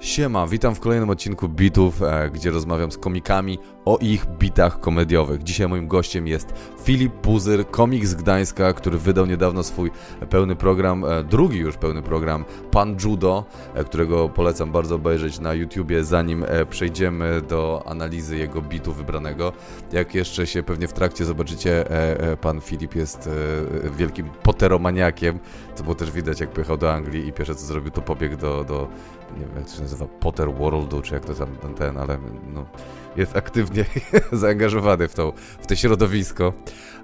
Siema, witam w kolejnym odcinku Bitów, e, gdzie rozmawiam z komikami o ich bitach komediowych. Dzisiaj moim gościem jest Filip Puzyr, komik z Gdańska, który wydał niedawno swój pełny program, e, drugi już pełny program, Pan Judo, e, którego polecam bardzo obejrzeć na YouTubie, zanim e, przejdziemy do analizy jego bitu wybranego. Jak jeszcze się pewnie w trakcie zobaczycie, pan Filip jest wielkim poteromaniakiem, co było też widać jak pojechał do Anglii i pierwsze co zrobił to pobiegł do, do nie wiem jak to się nazywa, Potter Worldu, czy jak to tam ten, ale no, jest aktywnie zaangażowany w, to, w to środowisko.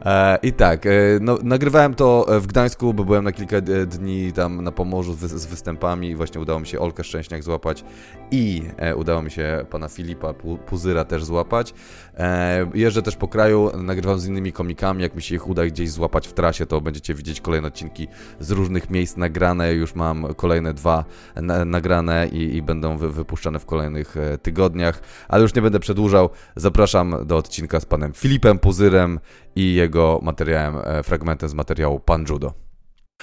E, I tak, e, no, nagrywałem to w Gdańsku, bo byłem na kilka e, dni tam na Pomorzu z, z występami i właśnie udało mi się Olkę Szczęśniak złapać i e, udało mi się pana Filipa Puzyra też złapać. E, jeżdżę też po kraju, nagrywam z innymi komikami, jak mi się ich uda gdzieś złapać w trasie, to będziecie widzieć kolejne odcinki z różnych miejsc nagrane, już mam kolejne dwa na, nagrane i, i będą wy, wypuszczane w kolejnych e, tygodniach, ale już nie będę przedłużał, zapraszam do odcinka z panem Filipem Puzyrem i jego materiałem, e, fragmentem z materiału Pan Judo.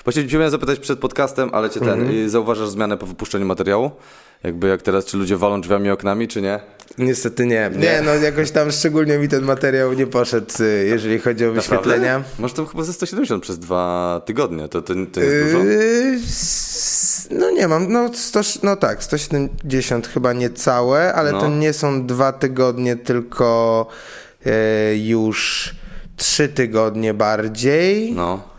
Właśnie cię miałem zapytać przed podcastem, ale cię ten, Mhm. y, zauważasz zmianę po wypuszczeniu materiału? Jakby jak teraz, czy ludzie walą drzwiami oknami, czy nie? Niestety nie. Nie, no jakoś tam szczególnie mi ten materiał nie poszedł, y, jeżeli chodzi o wyświetlenia. Naprawdę? Masz tam chyba ze 170 przez dwa tygodnie, to, to, to jest dużo? Yy, no nie mam, no, 100, no tak, 170 chyba niecałe, ale No. to nie są dwa tygodnie, tylko e, już trzy tygodnie bardziej No.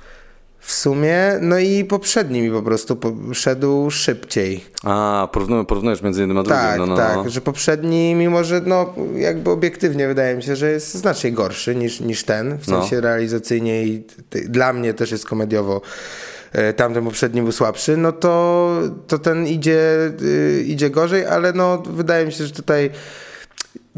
W sumie. No i poprzedni mi po prostu szedł szybciej. A, porównujesz między jednym a drugim. Tak, no, no, tak, no. że poprzedni, mimo że no jakby obiektywnie wydaje mi się, że jest znacznie gorszy niż, niż ten, w No. sensie realizacyjnie i dla mnie też jest komediowo. e, Tamten poprzedni był słabszy, no to, to ten idzie, y, idzie gorzej, ale no wydaje mi się, że tutaj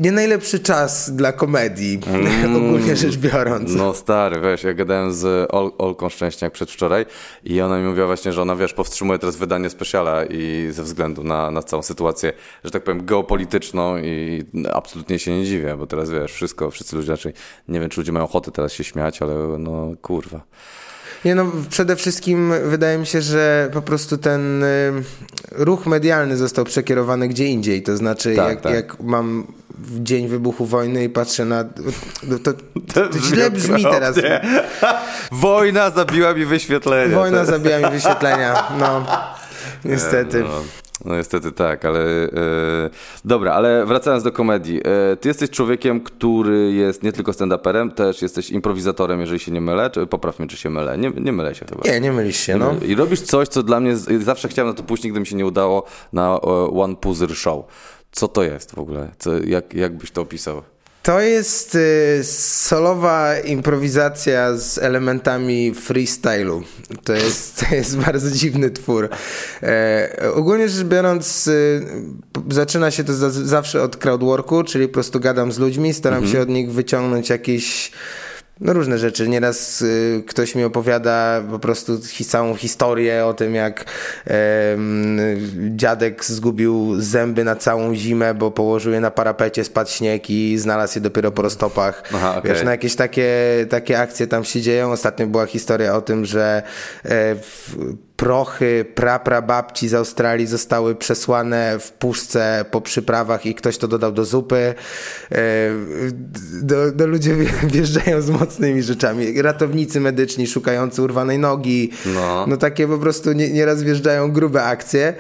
nie najlepszy czas dla komedii, ogólnie rzecz biorąc. No stary, wiesz, ja gadałem z Ol Olką Szczęśniak przedwczoraj i ona mi mówiła właśnie, że ona, wiesz, powstrzymuje teraz wydanie speciala i ze względu na, na całą sytuację, że tak powiem, geopolityczną i absolutnie się nie dziwię, bo teraz, wiesz, wszystko, wszyscy ludzie raczej, nie wiem, czy ludzie mają ochotę teraz się śmiać, ale no, kurwa. Nie no, przede wszystkim wydaje mi się, że po prostu ten y, ruch medialny został przekierowany gdzie indziej. To znaczy, Tak, jak, tak. jak mam w dzień wybuchu wojny i patrzę na. No to, to, brzmi źle brzmi teraz. Wojna zabiła mi wyświetlenie. Wojna To- zabija mi wyświetlenia. No, niestety. No, no niestety tak, ale e, dobra, ale wracając do komedii. E, ty jesteś człowiekiem, który jest nie tylko stand-uperem, też jesteś improwizatorem, jeżeli się nie mylę. Czy, popraw mnie, czy się mylę. Nie, nie mylę się chyba. Nie, nie mylisz się, no. I robisz coś, co dla mnie, zawsze chciałem na to pójść, nigdy mi się nie udało, na e, One Puzzle Show. Co to jest w ogóle? Co, jak, jak byś to opisał? To jest y, solowa improwizacja z elementami freestylu. To jest, to jest bardzo dziwny twór. E, ogólnie rzecz biorąc, p- zaczyna się to za, zawsze od crowdworku, czyli po prostu gadam z ludźmi, staram się od nich wyciągnąć jakieś no różne rzeczy. Nieraz y, ktoś mi opowiada po prostu hi, całą historię o tym, jak em, dziadek zgubił zęby na całą zimę, bo położył je na parapecie, spadł śnieg i znalazł je dopiero po roztopach. Aha, okej. Wiesz, no jakieś takie, takie akcje tam się dzieją. Ostatnio była historia o tym, że e, w, prochy praprababci z Australii zostały przesłane w puszce po przyprawach i ktoś to dodał do zupy. E, Do, do ludzie wje- wjeżdżają z mocnymi rzeczami. Ratownicy medyczni szukający urwanej nogi. No. No takie po prostu nie, nieraz wjeżdżają grube akcje.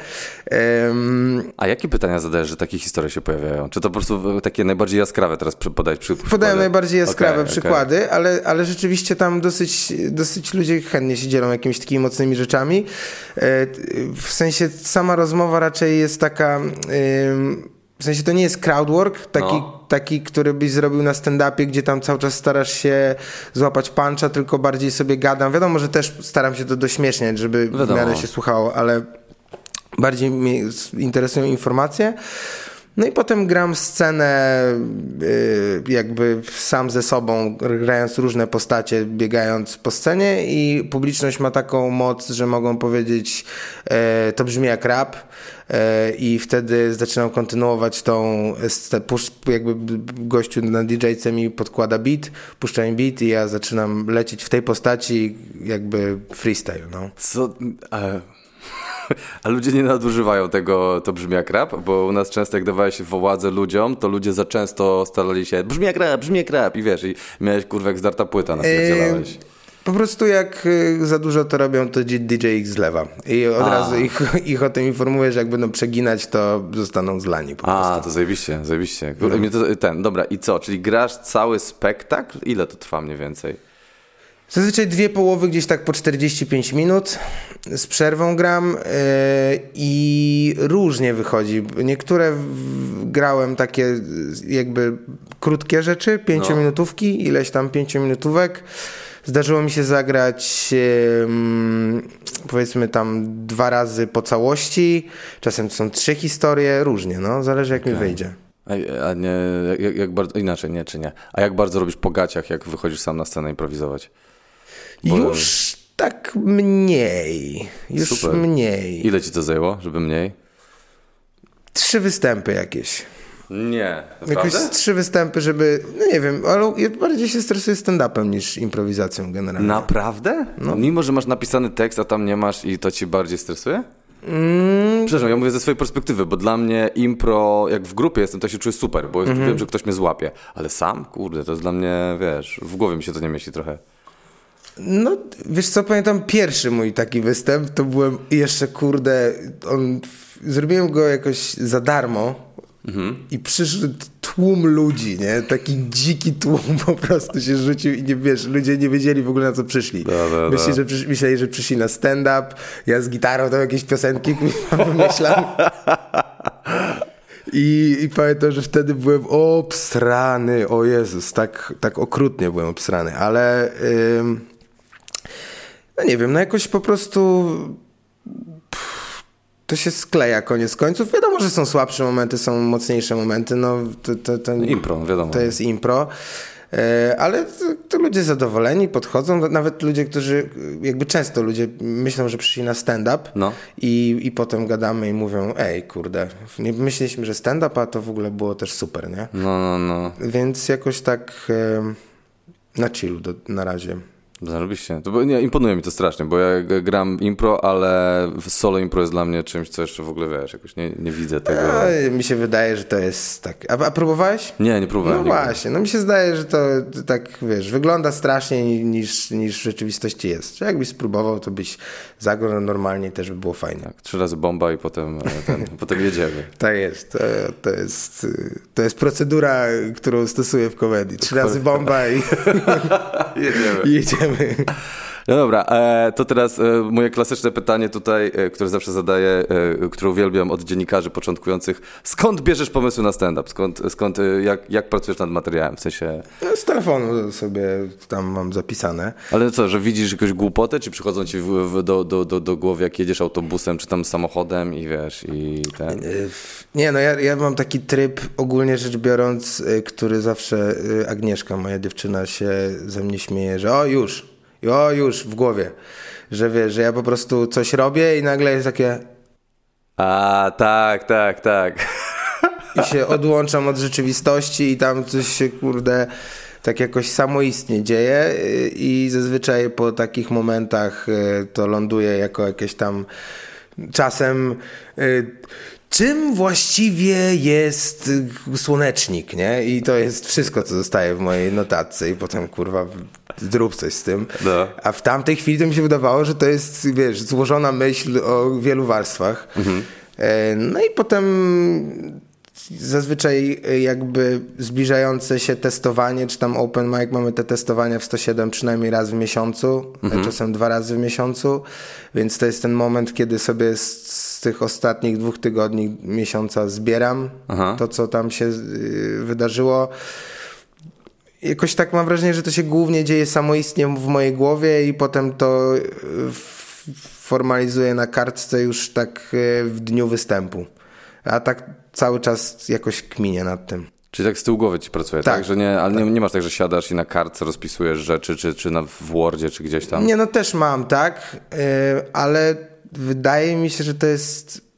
Em, A jakie pytania zadajesz, że takie historie się pojawiają? Czy to po prostu takie najbardziej jaskrawe teraz podać przy przykłady? najbardziej jaskrawe okej. przykłady, ale, ale rzeczywiście tam dosyć, dosyć ludzie chętnie się dzielą jakimiś takimi mocnymi rzeczami. E, W sensie sama rozmowa raczej jest taka. W sensie to nie jest crowdwork, taki, No. taki który byś zrobił na stand-upie, gdzie tam cały czas starasz się złapać puncha, tylko bardziej sobie gadam. Wiadomo, że też staram się to dośmieszniać, żeby w Wiadomo. miarę się słuchało, ale bardziej mnie interesują informacje. No i potem gram scenę y, jakby sam ze sobą, grając różne postacie, biegając po scenie i publiczność ma taką moc, że mogą powiedzieć e, to brzmi jak rap e, i wtedy zaczynam kontynuować tą jakby gościu na DJ-ce mi podkłada beat, puszcza mi beat i ja zaczynam lecieć w tej postaci jakby freestyle, no. Co? E, A ludzie nie nadużywają tego, to brzmi jak rap, bo u nas często jak dawałeś woładze ludziom, to ludzie za często starali się brzmi jak rap, brzmi jak rap i wiesz, i miałeś kurwa jak zdarta płyta, napierdzielałeś. Po prostu jak y, za dużo to robią, to DJ ich zlewa. I od A. razu ich, ich o tym informuje, że jak będą przeginać, to zostaną zlani po prostu. A, to zajebiście, zajebiście. To, ten, dobra, i co, czyli grasz cały spektakl? Ile to trwa mniej więcej? Zazwyczaj dwie połowy gdzieś tak po 45 minut. Z przerwą gram yy, i różnie wychodzi. Niektóre grałem takie y, jakby krótkie rzeczy, pięciominutówki, ileś tam pięciominutówek. Zdarzyło mi się zagrać ym, powiedzmy tam dwa razy po całości. Czasem to są trzy historie, różnie, no. Zależy jak mi wyjdzie. A, a nie, jak, jak bardzo, inaczej, nie, czy nie. A jak bardzo robisz po gaciach, jak wychodzisz sam na scenę improwizować? Bo- Już tak mniej. Już Super. mniej. Ile ci to zajęło, żeby mniej? Trzy występy jakieś. Nie, Jakoś z trzy występy, żeby. No nie wiem, ale ja bardziej się stresuję stand-upem niż improwizacją generalnie. Naprawdę? No. Mimo, że masz napisany tekst, a tam nie masz i to ci bardziej stresuje? Mm, Przepraszam, ja mówię ze swojej perspektywy, bo dla mnie impro, jak w grupie jestem, to się czuję super, bo Mhm. wiem, że ktoś mnie złapie. Ale sam, kurde, to jest dla mnie, wiesz, w głowie mi się to nie mieści trochę. No wiesz co, pamiętam pierwszy mój taki występ, to byłem jeszcze kurde, on, zrobiłem go jakoś za darmo. I przyszedł tłum ludzi, nie? Taki dziki tłum po prostu się rzucił i nie wiesz, ludzie nie wiedzieli w ogóle na co przyszli. Da, da, da. Myśleli, że przysz, myśleli, że przyszli na stand-up, ja z gitarą tam jakieś piosenki wymyślam. I, I pamiętam, że wtedy byłem obsrany, o Jezus, tak, tak okrutnie byłem obsrany, ale ym, no nie wiem, no jakoś po prostu pff, to się skleja koniec końców. Wiadomo, że są słabsze momenty, są mocniejsze momenty, no to, to, to, Impro, wiadomo. to jest impro. E, Ale to, to ludzie zadowoleni, podchodzą, nawet ludzie, którzy, jakby często ludzie myślą, że przyszli na stand-up No. i, i potem gadamy i mówią, ej kurde, myśleliśmy, że stand-up, a to w ogóle było też super, nie? No, no, no. Więc jakoś tak na chillu do, na razie. Zarobiście. To, bo nie, imponuje mi to strasznie, bo ja gram impro, ale solo impro jest dla mnie czymś, co jeszcze w ogóle, wiesz, jakoś nie, nie widzę tego. A, mi się wydaje, że to jest tak. A, a próbowałeś? Nie, nie próbowałem No nigdy. właśnie, no mi się zdaje, że to tak, wiesz, wygląda straszniej niż, niż w rzeczywistości jest. Że jakbyś spróbował, to byś zagrał normalnie też by było fajnie. Tak, trzy razy bomba i potem, e, ten, potem jedziemy. Tak jest, to, to jest, y, to jest procedura, którą stosuję w komedii. Trzy razy bomba i, Jedziemy. i jedziemy. No dobra, e, to teraz e, moje klasyczne pytanie tutaj, e, które zawsze zadaję, które uwielbiam od dziennikarzy początkujących. Skąd bierzesz pomysły na stand-up? Skąd, skąd jak, jak pracujesz nad materiałem? W sensie, No, z telefonu sobie tam mam zapisane. ale co, że widzisz jakąś głupotę, czy przychodzą ci w, w, do, do, do, do głowy, jak jedziesz autobusem, czy tam samochodem i wiesz, i ten... Nie, no ja, ja mam taki tryb ogólnie rzecz biorąc, który zawsze Agnieszka, moja dziewczyna, się ze mnie śmieje, że o już, o już w głowie. Że wiesz, że ja po prostu coś robię i nagle jest takie A, tak, tak, tak. i się odłączam od rzeczywistości i tam coś się kurde tak jakoś samoistnie dzieje y, i zazwyczaj po takich momentach y, to ląduje jako jakieś tam czasem y, czym właściwie jest słonecznik, nie? I to jest wszystko, co zostaje w mojej notatce i potem kurwa zrób coś z tym. No. A w tamtej chwili to mi się wydawało, że to jest, wiesz, złożona myśl o wielu warstwach. E, No i potem zazwyczaj e, jakby zbliżające się testowanie, czy tam open mic, mamy te testowania w 107 przynajmniej raz w miesiącu, e, czasem dwa razy w miesiącu, więc to jest ten moment, kiedy sobie z, z tych ostatnich dwóch tygodni, miesiąca zbieram Aha. to, co tam się y, wydarzyło. Jakoś tak mam wrażenie, że to się głównie dzieje samoistnie w mojej głowie i potem to y, formalizuję na kartce już tak y, w dniu występu. A tak cały czas jakoś kminię nad tym. Czyli tak z tyłu głowy ci pracuje, tak? Tak. Że nie, ale nie, nie masz tak, że siadasz i na kartce rozpisujesz rzeczy, czy, czy na, w Wordzie, czy gdzieś tam. Nie, no też mam, tak, y, ale wydaje mi się, że to jest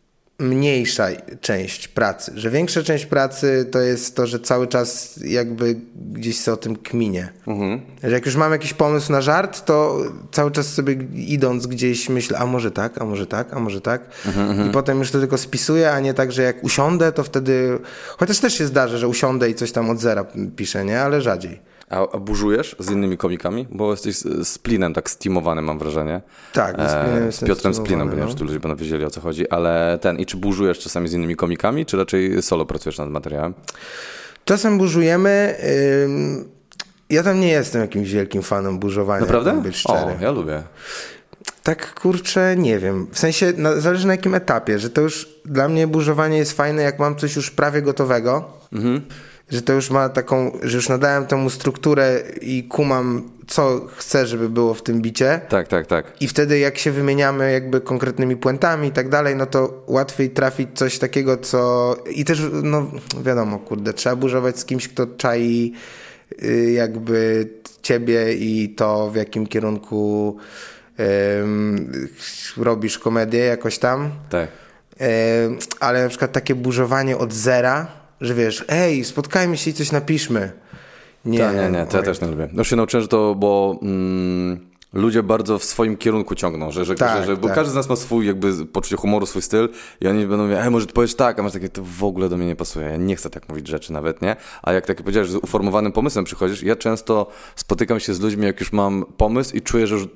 mniejsza część pracy, że większa część pracy to jest to, że cały czas jakby gdzieś sobie o tym kminie. Mhm. Że jak już mam jakiś pomysł na żart, to cały czas sobie idąc gdzieś myślę, a może tak, a może tak, a może tak. Mhm, I potem już to tylko spisuję, a nie tak, że jak usiądę, to wtedy, chociaż też się zdarzy, że usiądę i coś tam od zera piszę, nie? Ale rzadziej. A, burzujesz z innymi komikami? Bo jesteś z Plinem tak steamowany, mam wrażenie. Tak, z, e, z Piotrem Splinem, bo nie wiem, czy tu ludzie będą wiedzieli o co chodzi, ale ten, i czy burzujesz czasami z innymi komikami, czy raczej solo pracujesz nad materiałem? Czasem burzujemy. Ja tam nie jestem jakimś wielkim fanem burzowania. Naprawdę? Być szczery. O, ja lubię. Tak kurczę, nie wiem. W sensie zależy na jakim etapie, że to już dla mnie burzowanie jest fajne, jak mam coś już prawie gotowego. Mhm że to już ma taką, że już nadałem temu strukturę i kumam, co chcę, żeby było w tym bicie. Tak, tak, tak. I wtedy jak się wymieniamy jakby konkretnymi puentami i tak dalej, no to łatwiej trafić coś takiego, co... I też, no wiadomo, kurde, trzeba burzować z kimś, kto czai y, jakby ciebie i to, w jakim kierunku um, robisz komedię jakoś tam. Tak. Um, ale na przykład takie burzowanie od zera że wiesz, ej, spotkajmy się i coś napiszmy. Nie, Ta, nie, nie, to ja też nie lubię. No się nauczyłem, że to, bo... Mm ludzie bardzo w swoim kierunku ciągną, że, że, tak, że, że bo tak. każdy z nas ma swój jakby poczucie humoru, swój styl i oni będą mówić, ej, może ty powiesz tak, a masz takie, to w ogóle do mnie nie pasuje, ja nie chcę tak mówić rzeczy nawet, nie? A jak tak powiedziałeś, z uformowanym pomysłem przychodzisz, ja często spotykam się z ludźmi, jak już mam pomysł i czuję, że już, y,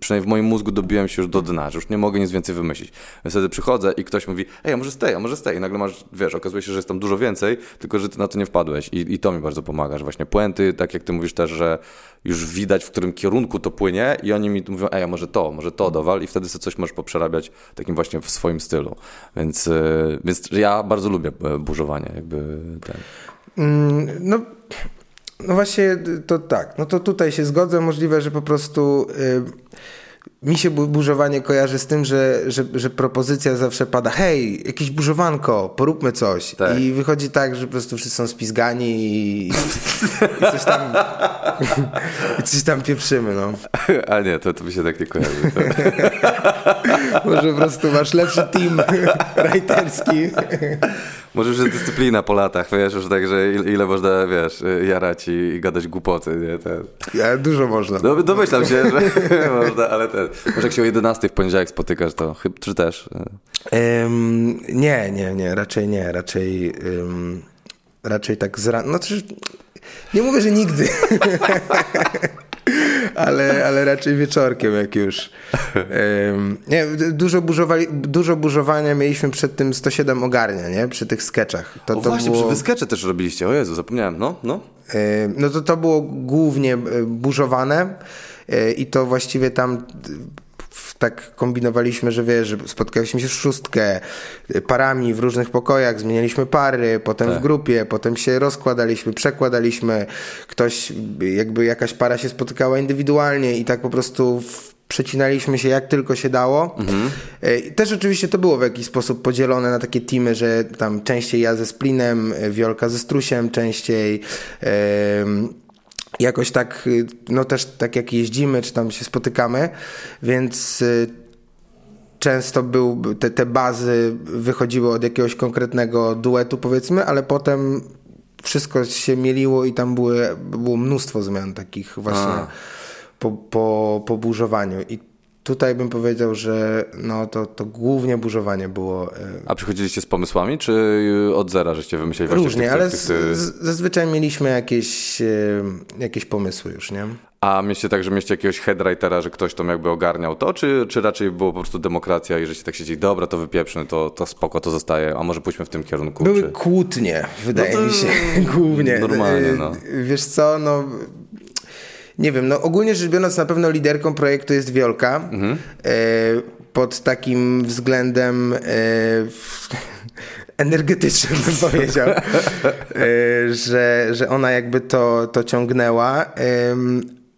przynajmniej w moim mózgu dobiłem się już do dna, że już nie mogę nic więcej wymyślić. Więc wtedy przychodzę i ktoś mówi, ej, a może stay, a może stay i nagle masz, wiesz, okazuje się, że jest tam dużo więcej, tylko że ty na to nie wpadłeś i, i to mi bardzo pomaga, że właśnie puenty, tak jak ty mówisz też, że już widać, w którym kierunku to płynie i oni mi mówią, ej, a może to, może to dowal i wtedy sobie coś możesz poprzerabiać takim właśnie w swoim stylu. Więc, e, więc ja bardzo lubię e, burzowanie, jakby ten. Mm, no, no właśnie to tak, no to tutaj się zgodzę, możliwe, że po prostu... Yy mi się burzowanie kojarzy z tym, że, że, że propozycja zawsze pada, hej, jakieś burzowanko, poróbmy coś. Tak. I wychodzi tak, że po prostu wszyscy są spizgani i, i coś tam i coś tam pieprzymy, no. A nie, to, to mi się tak nie kojarzy. Może po prostu masz lepszy team writerski. Może już jest dyscyplina po latach, wiesz, już tak, że ile, ile można, wiesz, jarać i, i gadać głupoty, nie? Ten. Ja, dużo można. No, domyślam się, że można, ale ten. Może jak się o 11 w poniedziałek spotykasz, to chyba, czy też? Um, nie, nie, nie, raczej nie, raczej um, raczej tak z ran... No też nie mówię, że nigdy. ale, ale raczej wieczorkiem, jak już. Um, nie, dużo, burzowali, dużo burzowania mieliśmy przed tym 107 ogarnia, nie? Przy tych sketchach. To, o to właśnie, było... przy skecze też robiliście. O Jezu, zapomniałem. No, no. Um, no to to było głównie e, burzowane e, i to właściwie tam tak kombinowaliśmy, że wiesz, że spotkaliśmy się w szóstkę, parami w różnych pokojach, zmienialiśmy pary, potem tak. w grupie, potem się rozkładaliśmy, przekładaliśmy, ktoś, jakby jakaś para się spotykała indywidualnie i tak po prostu przecinaliśmy się jak tylko się dało. Mhm. E, też oczywiście to było w jakiś sposób podzielone na takie teamy, że tam częściej ja ze Splinem, Wiolka ze Strusiem, częściej jakoś tak, y, no też tak jak jeździmy, czy tam się spotykamy, więc y, często był, te, te bazy wychodziły od jakiegoś konkretnego duetu powiedzmy, ale potem wszystko się mieliło i tam były, było mnóstwo zmian takich właśnie po, po, po burzowaniu. I Tutaj bym powiedział, że no to, to głównie burzowanie było. E, A przychodziliście z pomysłami, czy od zera żeście wymyśleli Różnie, tych, ale tych, tych... zazwyczaj mieliśmy jakieś, e, jakieś pomysły już, nie? A mieliście tak, że mieliście jakiegoś headwritera, że ktoś tam jakby ogarniał to, czy, czy raczej było po prostu demokracja i że się tak siedzi, dobra, to wypieprzmy, to, to spoko, to zostaje, a może pójdźmy w tym kierunku? Były czy... kłótnie, wydaje no mi się, głównie. Normalnie, no. Wiesz co, no nie wiem, no ogólnie rzecz biorąc na pewno liderką projektu jest Wiolka. Mhm. E, pod takim względem e, energetycznym bym powiedział, e, że, że ona jakby to, to ciągnęła.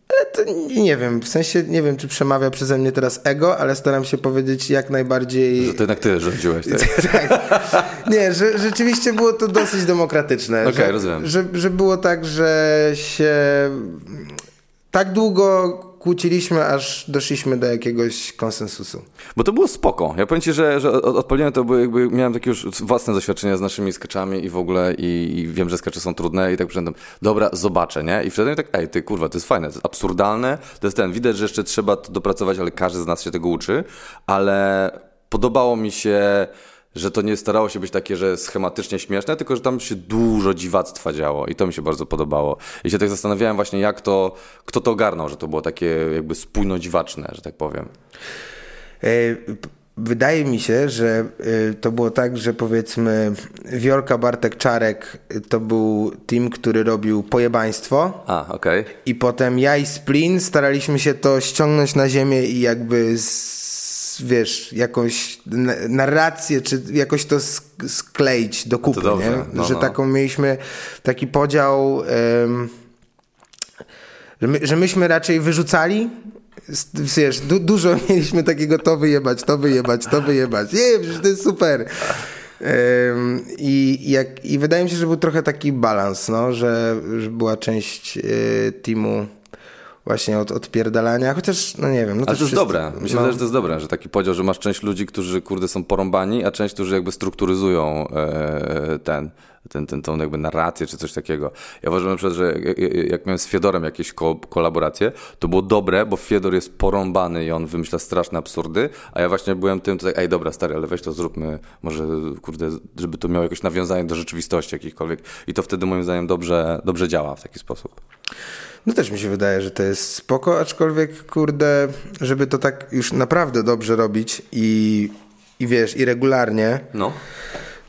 Ale to nie wiem, w sensie nie wiem, czy przemawia przeze mnie teraz ego, ale staram się powiedzieć jak najbardziej. Że to jednak ty rządziłeś, tak? tak. Nie, że rzeczywiście było to dosyć demokratyczne. Okej, okay, rozumiem. Że, że było tak, że się tak długo kłóciliśmy, aż doszliśmy do jakiegoś konsensusu. Bo to było spoko. Ja powiem ci, że, że od- odpaliłem to, bo jakby miałem takie już własne doświadczenia z naszymi skeczami i w ogóle i, i wiem, że skecze są trudne i tak przyszedłem, dobra, zobaczę, nie? I wtedy tak, ej, ty kurwa, to jest fajne, to jest absurdalne, to jest ten, widać, że jeszcze trzeba to dopracować, ale każdy z nas się tego uczy, ale podobało mi się że to nie starało się być takie, że schematycznie śmieszne, tylko że tam się dużo dziwactwa działo i to mi się bardzo podobało. I się tak zastanawiałem właśnie, jak to, kto to ogarnął, że to było takie jakby spójno dziwaczne, że tak powiem. E, Wydaje mi się, że e, to było tak, że powiedzmy Wiorka, Bartek, Czarek e, to był team, który robił pojebaństwo A, okej. i potem ja i Splin staraliśmy się to ściągnąć na ziemię i jakby z, wiesz, jakąś na- narrację, czy jakoś to sk- skleić do kupy, dobrze, nie? no, że no. taką mieliśmy taki podział, em, że, my, że myśmy raczej wyrzucali Wiesz, du, dużo mieliśmy takiego to wyjebać, to wyjebać, to wyjebać. Nie, przecież to jest super. Em, i, jak, I wydaje mi się, że był trochę taki balans, no, że, że była część y, teamu właśnie od odpierdalania, chociaż, no nie wiem. No Ale to jest wszyscy- dobre. Się no. że to jest dobre, że taki podział, że masz część ludzi, którzy kurde są porąbani, a część, którzy jakby strukturyzują e, ten, ten, ten, tą jakby narrację czy coś takiego. Ja uważam na przykład, że jak, miałem z Fiodorem jakieś ko kolaboracje, to było dobre, bo Fiodor jest porąbany i on wymyśla straszne absurdy, a ja właśnie byłem tym, to tak, ej dobra stary, ale weź to zróbmy, może kurde, żeby to miało jakieś nawiązanie do rzeczywistości jakichkolwiek i to wtedy moim zdaniem dobrze, dobrze działa w taki sposób. No też mi się wydaje, że to jest spoko, aczkolwiek kurde, żeby to tak już naprawdę dobrze robić i, i wiesz, i regularnie, No.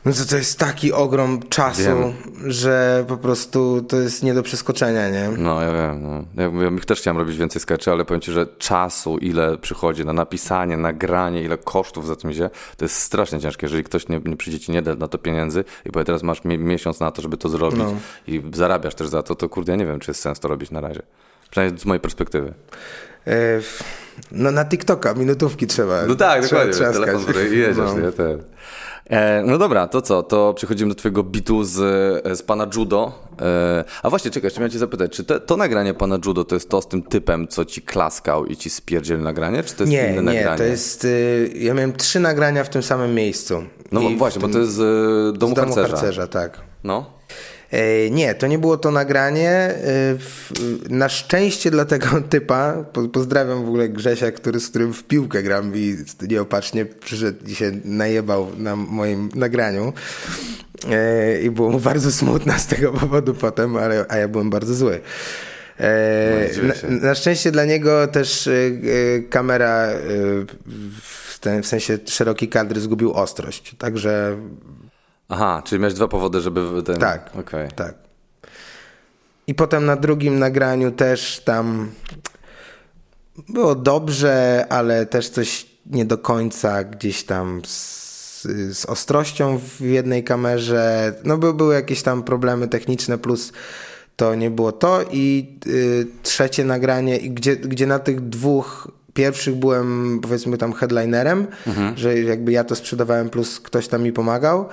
No to to jest taki ogrom czasu, Wiem. że po prostu to jest nie do przeskoczenia, nie? No, ja wiem. No. Ja, ja też chciałem robić więcej skeczy, ale powiem Ci, że czasu, ile przychodzi na napisanie, nagranie, ile kosztów za tym idzie, to jest strasznie ciężkie. Jeżeli ktoś nie, nie przyjdzie Ci, nie da na to pieniędzy i powie, teraz masz mi miesiąc na to, żeby to zrobić No. i zarabiasz też za to, to kurde, ja nie wiem, czy jest sens to robić na razie. Przynajmniej z mojej perspektywy. E, No na TikToka minutówki trzeba. No tak, trzeba dokładnie. Telefon i jedziesz, No. nie? Ten. E, no dobra, to co? To przechodzimy do twojego bitu z, z pana Judo. E, a właśnie, czekaj, jeszcze miałem cię zapytać, czy te, to nagranie pana Judo to jest to z tym typem, co ci klaskał i ci spierdziel nagranie, czy to jest Nie, inne nie, nagranie? to jest. Y, ja miałem trzy nagrania w tym samym miejscu. No właśnie, bo tym- to jest z e, domu, z domu harcerza. harcerza, tak. No. E, Nie, to nie było to nagranie. E, Na szczęście dla tego typa, po- pozdrawiam w ogóle Grzesia, który, z którym w piłkę gram i nieopatrznie przyszedł i się najebał na moim nagraniu. E, I było mu bardzo smutno z tego powodu potem, ale, a ja byłem bardzo zły. Na, na szczęście dla niego też kamera w, ten, w sensie szeroki kadr zgubił ostrość. Także Aha, czyli miałeś dwa powody, żeby ten... tak, Okej. tak. I potem na drugim nagraniu też tam było dobrze, ale też coś nie do końca gdzieś tam z, z ostrością w jednej kamerze. No by, były jakieś tam problemy techniczne, plus to nie było to. I y, trzecie nagranie, gdzie, gdzie na tych dwóch pierwszych byłem powiedzmy tam headlinerem, że jakby ja to sprzedawałem, plus ktoś tam mi pomagał.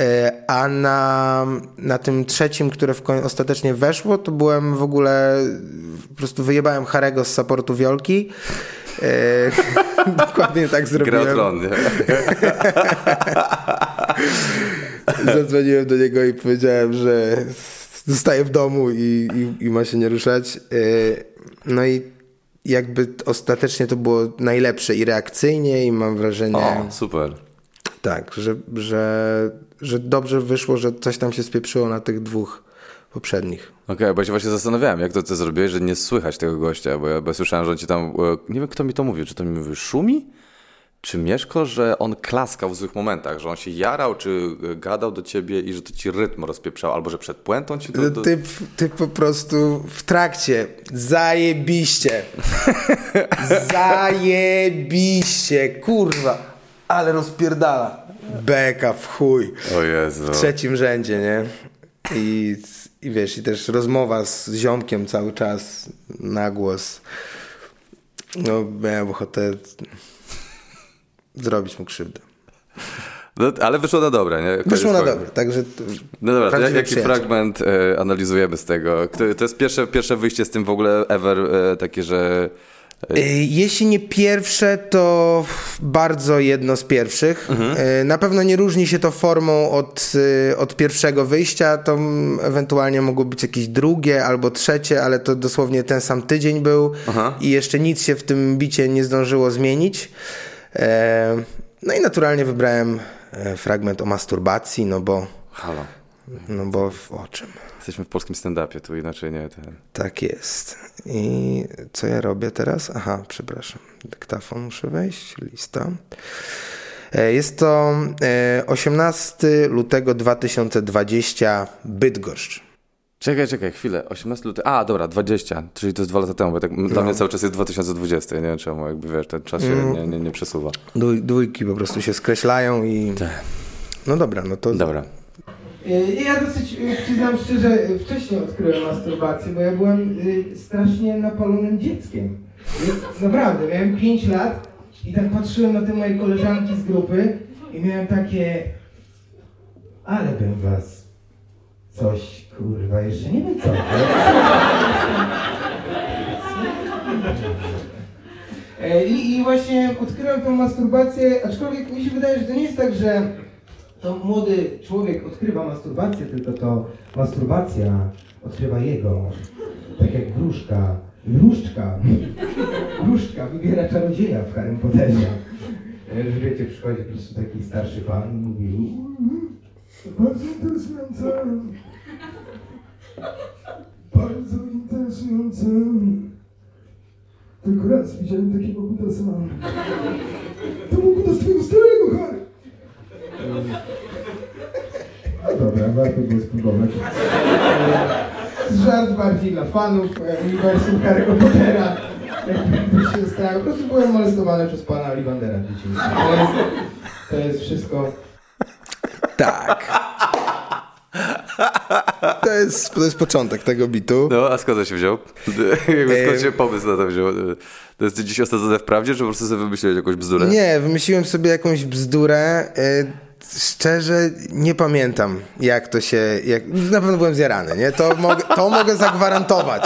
E, A na, na tym trzecim, które w ostatecznie weszło, to byłem w ogóle po prostu wyjebałem Harego z supportu Wiolki. E, dokładnie tak zrobiłem. tron, nie? Zadzwoniłem do niego i powiedziałem, że zostaje w domu i, i, i ma się nie ruszać. E, No i jakby ostatecznie to było najlepsze i reakcyjnie i mam wrażenie, O, super. Tak, że, że, że dobrze wyszło, że coś tam się spieprzyło na tych dwóch poprzednich. Okej, bo ja się właśnie zastanawiałem, jak to ty zrobiłeś, że nie słychać tego gościa, bo ja, bo ja słyszałem, że on ci tam, e, nie wiem kto mi to mówił, czy to mi mówił Szumi? Czy Mieszko, że on klaskał w złych momentach, że on się jarał, czy e, gadał do ciebie i że to ci rytm rozpieprzał, albo że przed puentą ci to... to... Ty, ty po prostu w trakcie zajebiście. zajebiście, kurwa. Ale rozpierdala. Beka w chuj. O Jezu. W trzecim rzędzie, nie? I, I wiesz, i też rozmowa z ziomkiem cały czas na głos. No, miałem ochotę zrobić mu krzywdę. No, ale wyszło na dobre, nie? Koniec Wyszło na dobre, także... No dobra, to jak, jaki fragment e, analizujemy z tego? To jest pierwsze, pierwsze wyjście z tym w ogóle ever e, takie, że... Y, Jeśli nie pierwsze, to bardzo jedno z pierwszych. Y, Na pewno nie różni się to formą od, y, od pierwszego wyjścia. To ewentualnie mogło być jakieś drugie albo trzecie, ale to dosłownie ten sam tydzień był i jeszcze nic się w tym bicie nie zdążyło zmienić. No i naturalnie wybrałem fragment o masturbacji, no bo, Halo, no bo w, o czym? Jesteśmy w polskim stand-upie, tu inaczej nie ten... Tak jest. I co ja robię teraz? Aha, przepraszam. Dyktafon muszę wejść, lista. E, Jest to e, 18 lutego 2020 Bydgoszcz. Czekaj, czekaj, chwilę. 18 luty. A, dobra, 20, czyli to jest dwa lata temu, bo tak dla mnie cały czas jest 2020. Ja nie wiem czemu, jakby wiesz, ten czas się nie, nie, nie przesuwa. Dwój, dwójki po prostu się skreślają i... No dobra, no to... Dobra. Y, Ja dosyć, y, przyznam szczerze, y, wcześniej odkryłem masturbację, bo ja byłem strasznie napalonym dzieckiem. Naprawdę, miałem 5 lat i tak patrzyłem na te moje koleżanki z grupy i miałem takie... Ale bym was coś, kurwa, jeszcze nie wiem co. E, I, I właśnie odkryłem tą masturbację, aczkolwiek mi się wydaje, że to nie jest tak, że to młody człowiek odkrywa masturbację, tylko to masturbacja odkrywa jego. Tak jak wróżka, wróżczka, wróżka wybiera czarodzieja w Harrym Potterze. Że wiecie, przychodzi po prostu taki starszy pan i mówi "Mm, to bardzo interesujące, bardzo interesujące. Tylko raz widziałem takiego kutasa. To był kutas twojego starego, Harry. No dobra, warto było spróbować. Żart bardziej dla fanów uniwersum Harry'ego Pottera. Jakby się zastanawiał. Po prostu byłem molestowany przez pana Ollivandera w dzieciństwie. To jest, to jest wszystko. Tak. To jest, to jest początek tego bitu. No, a skąd to się wziął? Skąd się pomysł na to wziął? To jest dziś osadzone w prawdzie, czy po prostu sobie wymyśliłeś jakąś bzdurę? Nie, wymyśliłem sobie jakąś bzdurę. y, Szczerze nie pamiętam, jak to się. Jak... Na pewno byłem zjarany, nie? To, mogę, to mogę zagwarantować.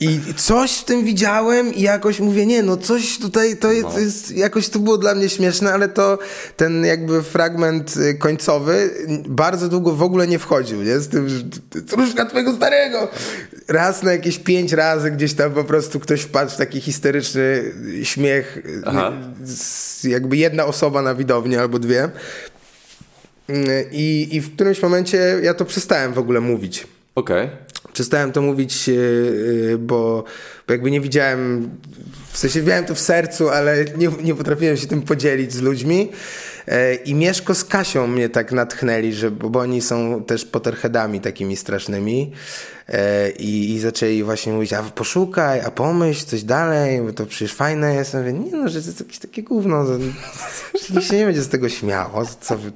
I coś w tym widziałem i jakoś mówię, nie, no coś tutaj, to jest, to jest jakoś to było dla mnie śmieszne, ale to ten jakby fragment y, końcowy bardzo długo w ogóle nie wchodził, nie? Z tym, że truszka twojego starego. Raz na jakieś pięć razy gdzieś tam po prostu ktoś wpadł w taki histeryczny śmiech. y, Aha. z- jakby jedna osoba na widowni albo dwie. I, I w którymś momencie ja to przestałem w ogóle mówić. Okej. Przestałem to mówić, yy, yy, bo, bo jakby nie widziałem, w sensie miałem to w sercu, ale nie, nie potrafiłem się tym podzielić z ludźmi. Yy, I Mieszko z Kasią mnie tak natchnęli, że, bo, oni są też poterheadami takimi strasznymi. Yy, I, I zaczęli właśnie mówić, a poszukaj, a pomyśl coś dalej, bo to przecież fajne jest. Ja mówię, nie no, że to jest jakieś takie gówno, że nikt się nie będzie z tego śmiało. Co wy...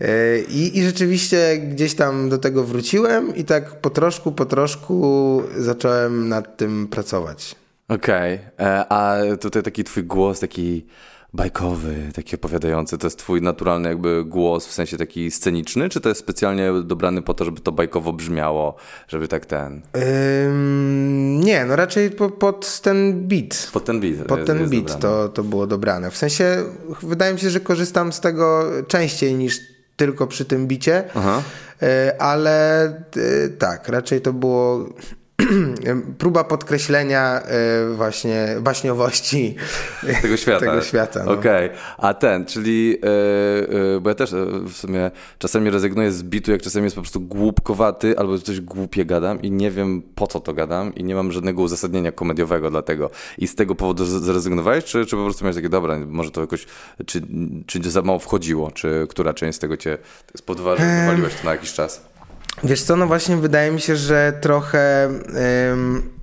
E, I, I rzeczywiście gdzieś tam do tego wróciłem i tak po troszku, po troszku zacząłem nad tym pracować. Okej. E, A tutaj taki twój głos, taki bajkowy, taki opowiadający, to jest twój naturalny jakby głos, w sensie taki sceniczny, czy to jest specjalnie dobrany po to, żeby to bajkowo brzmiało, żeby tak ten... Ym, nie, no raczej po, pod ten beat. Pod ten beat. Pod jest- ten jest beat dobrany. to, to było dobrane. W sensie wydaje mi się, że korzystam z tego częściej niż tylko przy tym bicie, Aha. E, ale e, tak, raczej to było próba podkreślenia e, właśnie baśniowości Tego świata. Tego świata, no. Okej. A ten, czyli, e, e, bo ja też w sumie czasami rezygnuję z bitu, jak czasami jest po prostu głupkowaty albo coś głupie gadam i nie wiem po co to gadam i nie mam żadnego uzasadnienia komediowego dla tego. I z tego powodu zrezygnowałeś, czy, czy po prostu miałeś takie, dobra, może to jakoś, czy, czy za mało wchodziło, czy która część z tego cię spodwa- wywaliłeś to na jakiś czas? Wiesz co, no właśnie wydaje mi się, że trochę... ym,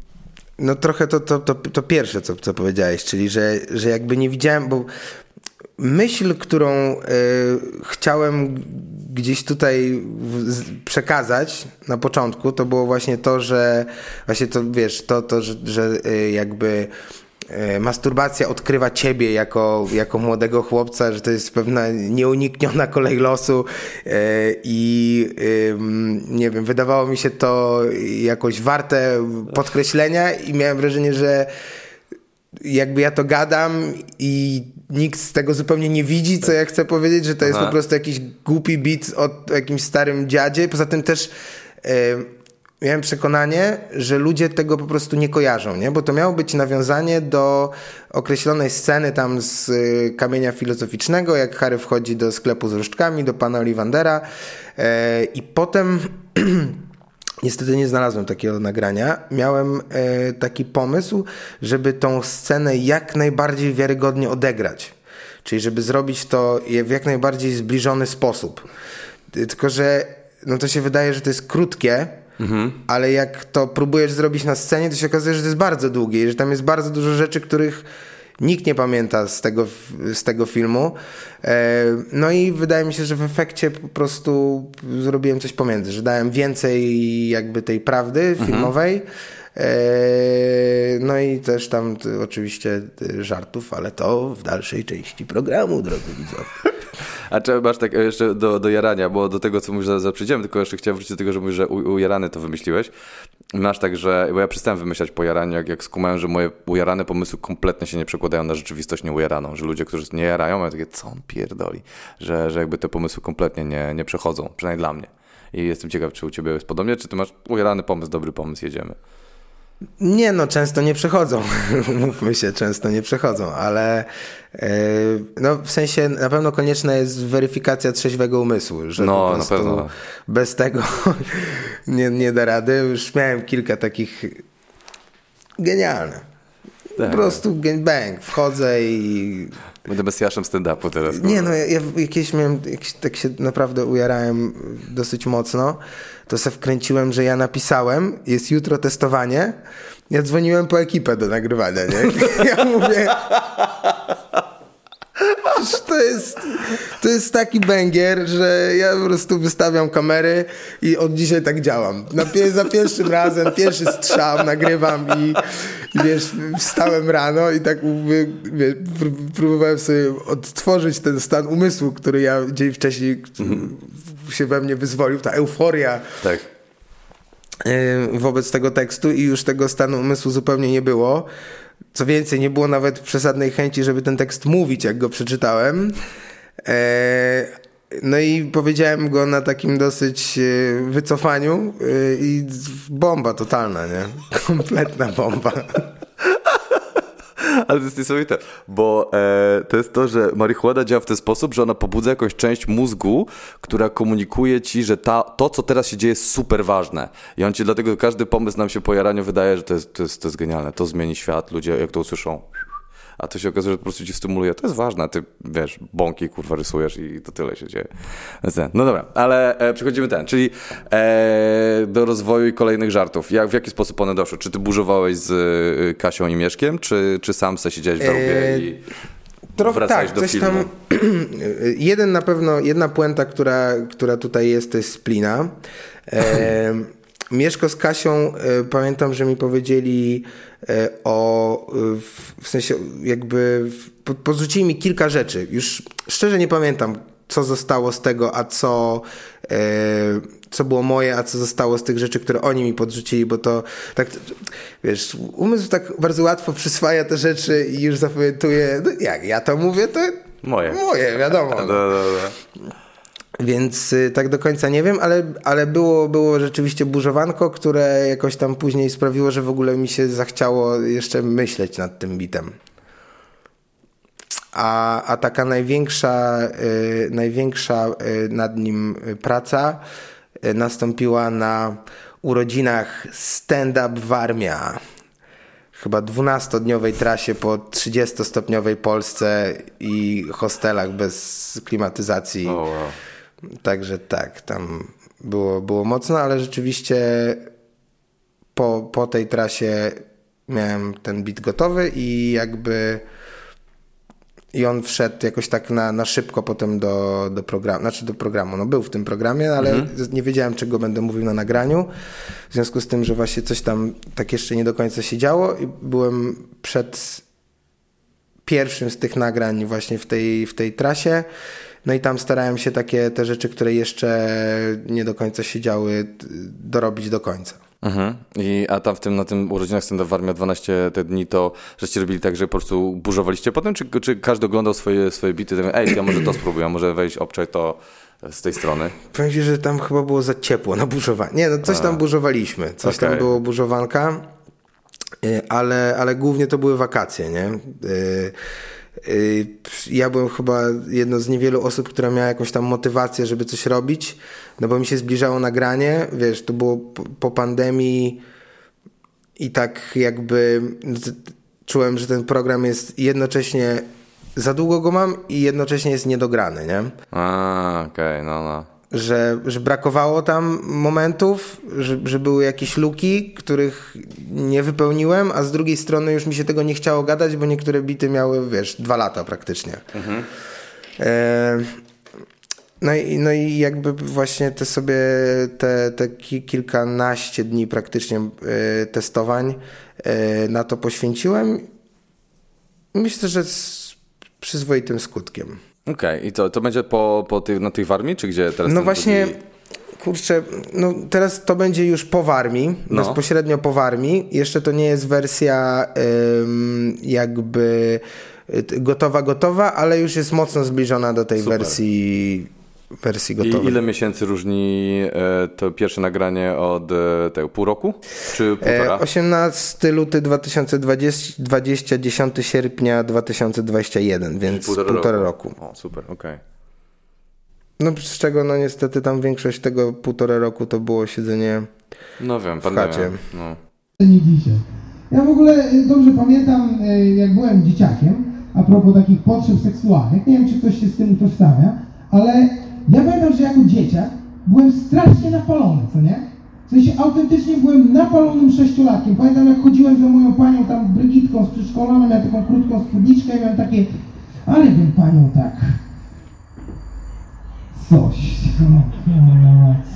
no trochę to, to, to, to pierwsze, co, co powiedziałeś, czyli że, że jakby nie widziałem, bo myśl, którą y, chciałem gdzieś tutaj przekazać na początku, to było właśnie to, że właśnie to, wiesz, to, to że, że y, jakby masturbacja odkrywa ciebie jako, jako młodego chłopca, że to jest pewna nieunikniona kolej losu e, i nie wiem, wydawało mi się to jakoś warte podkreślenia i miałem wrażenie, że jakby ja to gadam i nikt z tego zupełnie nie widzi, co ja chcę powiedzieć, że to jest Aha. po prostu jakiś głupi beat o jakimś starym dziadzie. Poza tym też miałem przekonanie, że ludzie tego po prostu nie kojarzą, nie? bo to miało być nawiązanie do określonej sceny tam z y, kamienia filozoficznego, jak Harry wchodzi do sklepu z różdżkami, do pana Ollivandera e, i potem Niestety nie znalazłem takiego nagrania. Miałem e, taki pomysł, żeby tą scenę jak najbardziej wiarygodnie odegrać. Czyli żeby zrobić to w jak najbardziej zbliżony sposób. Tylko, że no to się wydaje, że to jest krótkie, mhm. ale jak to próbujesz zrobić na scenie, to się okazuje, że to jest bardzo długie i że tam jest bardzo dużo rzeczy, których nikt nie pamięta z tego, z tego filmu. E, no i wydaje mi się, że w efekcie po prostu zrobiłem coś pomiędzy, że dałem więcej jakby tej prawdy mhm. filmowej. E, no i też tam oczywiście żartów, ale to w dalszej części programu, drodzy widzowie. A czy masz tak jeszcze do, do jarania, bo do tego, co mówisz, za, tylko jeszcze chciałem wrócić do tego, że mówisz, że u, ujarany to wymyśliłeś. Masz tak, że, bo ja przestałem wymyślać po jaraniu, jak, jak skumałem, że moje ujarane pomysły kompletnie się nie przekładają na rzeczywistość nieujaraną, że ludzie, którzy nie jarają, mają takie, co on pierdoli, że, że jakby te pomysły kompletnie nie, nie przechodzą, przynajmniej dla mnie. I jestem ciekaw, czy u ciebie jest podobnie, czy ty masz ujarany pomysł, dobry pomysł, jedziemy. Nie, no często nie przechodzą. Mówmy się, często nie przechodzą, ale yy, no w sensie na pewno konieczna jest weryfikacja trzeźwego umysłu, że no, po prostu bez tego nie, nie da rady. Już miałem kilka takich genialne. Tak. Po prostu bang, wchodzę i... Będę mesjaszem stand-upu teraz. Nie, no ja, ja jakieś miałem, jakieś, tak się naprawdę ujarałem dosyć mocno to se wkręciłem, że ja napisałem, jest jutro testowanie. Ja dzwoniłem po ekipę do nagrywania, nie? Ja mówię... To jest, to jest taki banger, że ja po prostu wystawiam kamery i od dzisiaj tak działam. Na, za pierwszym razem, pierwszy strzał nagrywam i, wiesz, wstałem rano i tak wiesz, próbowałem sobie odtworzyć ten stan umysłu, który ja dzień wcześniej mhm się we mnie wyzwolił, ta euforia. Tak. Wobec tego tekstu i już tego stanu umysłu zupełnie nie było. Co więcej, nie było nawet przesadnej chęci, żeby ten tekst mówić, jak go przeczytałem. E, no i powiedziałem go na takim dosyć e, wycofaniu i bomba totalna, nie? Kompletna bomba. Ale to jest niesamowite, bo e, to jest to, że marihuana działa w ten sposób, że ona pobudza jakąś część mózgu, która komunikuje ci, że ta, to, co teraz się dzieje, jest super ważne. I on ci dlatego każdy pomysł nam się po jaraniu wydaje, że to jest, to jest, to jest genialne. To zmieni świat, ludzie jak to usłyszą a to się okazuje, że po prostu ci stymuluje. To jest ważne, ty wiesz, bąki kurwa rysujesz i to tyle się dzieje. No dobra, ale e, przechodzimy ten, czyli e, do rozwoju i kolejnych żartów. Jak, w jaki sposób one doszły? Czy ty burzowałeś z y, Kasią i Mieszkiem, czy, czy sam se siedziałeś w rubie eee... i Trochę tak, do coś filmu. tam. Jeden na pewno, jedna puenta, która, która tutaj jest, to jest splina. E, Mieszko z Kasią, e, pamiętam, że mi powiedzieli e, o, w, w sensie jakby, po, podrzucili mi kilka rzeczy. Już szczerze nie pamiętam, co zostało z tego, a co, e, co było moje, a co zostało z tych rzeczy, które oni mi podrzucili, bo to tak, wiesz, umysł tak bardzo łatwo przyswaja te rzeczy i już zapamiętuje, no jak ja to mówię, to moje, moje wiadomo. No. no, no, no. Więc y, tak do końca nie wiem, ale, ale było, było rzeczywiście burzowanko, które jakoś tam później sprawiło, że w ogóle mi się zachciało jeszcze myśleć nad tym bitem. A, a taka największa, y, największa y, nad nim praca y, nastąpiła na urodzinach Stand Up Warmia. Chyba 12-dniowej trasie po 30-stopniowej Polsce i hostelach bez klimatyzacji. Oh, wow Także tak, tam było, było mocno, ale rzeczywiście po, po tej trasie miałem ten bit gotowy i jakby i on wszedł jakoś tak na, na szybko potem do, do programu, znaczy do programu, no był w tym programie, ale mhm. nie wiedziałem czego będę mówił na nagraniu, w związku z tym, że właśnie coś tam tak jeszcze nie do końca się działo i byłem przed pierwszym z tych nagrań właśnie w tej, w tej trasie. No i tam starałem się takie te rzeczy, które jeszcze nie do końca się działy, dorobić do końca. Mhm. I, a tam w tym, na tym urodzinach stand w Armii 12 te dni, to żeście robili tak, że po prostu burzowaliście potem, czy, czy każdy oglądał swoje, swoje bity, tak, ej, ja może to spróbuję, może wejść, obczaj to z tej strony? Powiem ci, że tam chyba było za ciepło na burzowanie. Nie, no coś tam burzowaliśmy, coś okay. tam było burzowanka, y, ale, ale głównie to były wakacje, nie? Y, ja byłem chyba jedną z niewielu osób, która miała jakąś tam motywację, żeby coś robić, no bo mi się zbliżało nagranie, wiesz, to było po pandemii i tak jakby czułem, że ten program jest jednocześnie za długo go mam i jednocześnie jest niedograny, nie? A, okej, okay, no, no. Że, że brakowało tam momentów, że, że były jakieś luki, których nie wypełniłem, a z drugiej strony już mi się tego nie chciało gadać, bo niektóre bity miały, wiesz, dwa lata praktycznie. Mhm. E, no i, no i jakby właśnie te sobie te, te kilkanaście dni praktycznie e, testowań e, na to poświęciłem. Myślę, że z przyzwoitym skutkiem. Okej, okay. i to, to będzie po, po ty, na tej warmii, czy gdzie teraz? No właśnie, drugi... kurczę, no teraz to będzie już po warmii, no. bezpośrednio po warmii. Jeszcze to nie jest wersja ym, jakby y, gotowa, gotowa, ale już jest mocno zbliżona do tej Super. wersji wersji gotowej. I ile miesięcy różni e, to pierwsze nagranie od e, tego pół roku? Czy półtora? 18 luty 2020, 20, 10 sierpnia 2021, więc półtora, półtora roku. roku. O, super, okej. Okay. No z czego no niestety tam większość tego półtora roku to było siedzenie no wiem, w chacie. No. Nie dzisiaj. Ja w ogóle e, dobrze pamiętam, jak byłem dzieciakiem, a propos takich potrzeb seksualnych, nie wiem, czy ktoś się z tym utożsamia, ale ja pamiętam, że jako dzieciak byłem strasznie napalony, co nie? W sensie autentycznie byłem napalonym sześciolatkiem. Pamiętam, jak chodziłem za moją panią tam Brygitką z przedszkola, ona miała taką krótką spódniczkę i miałem takie, ale bym panią tak coś,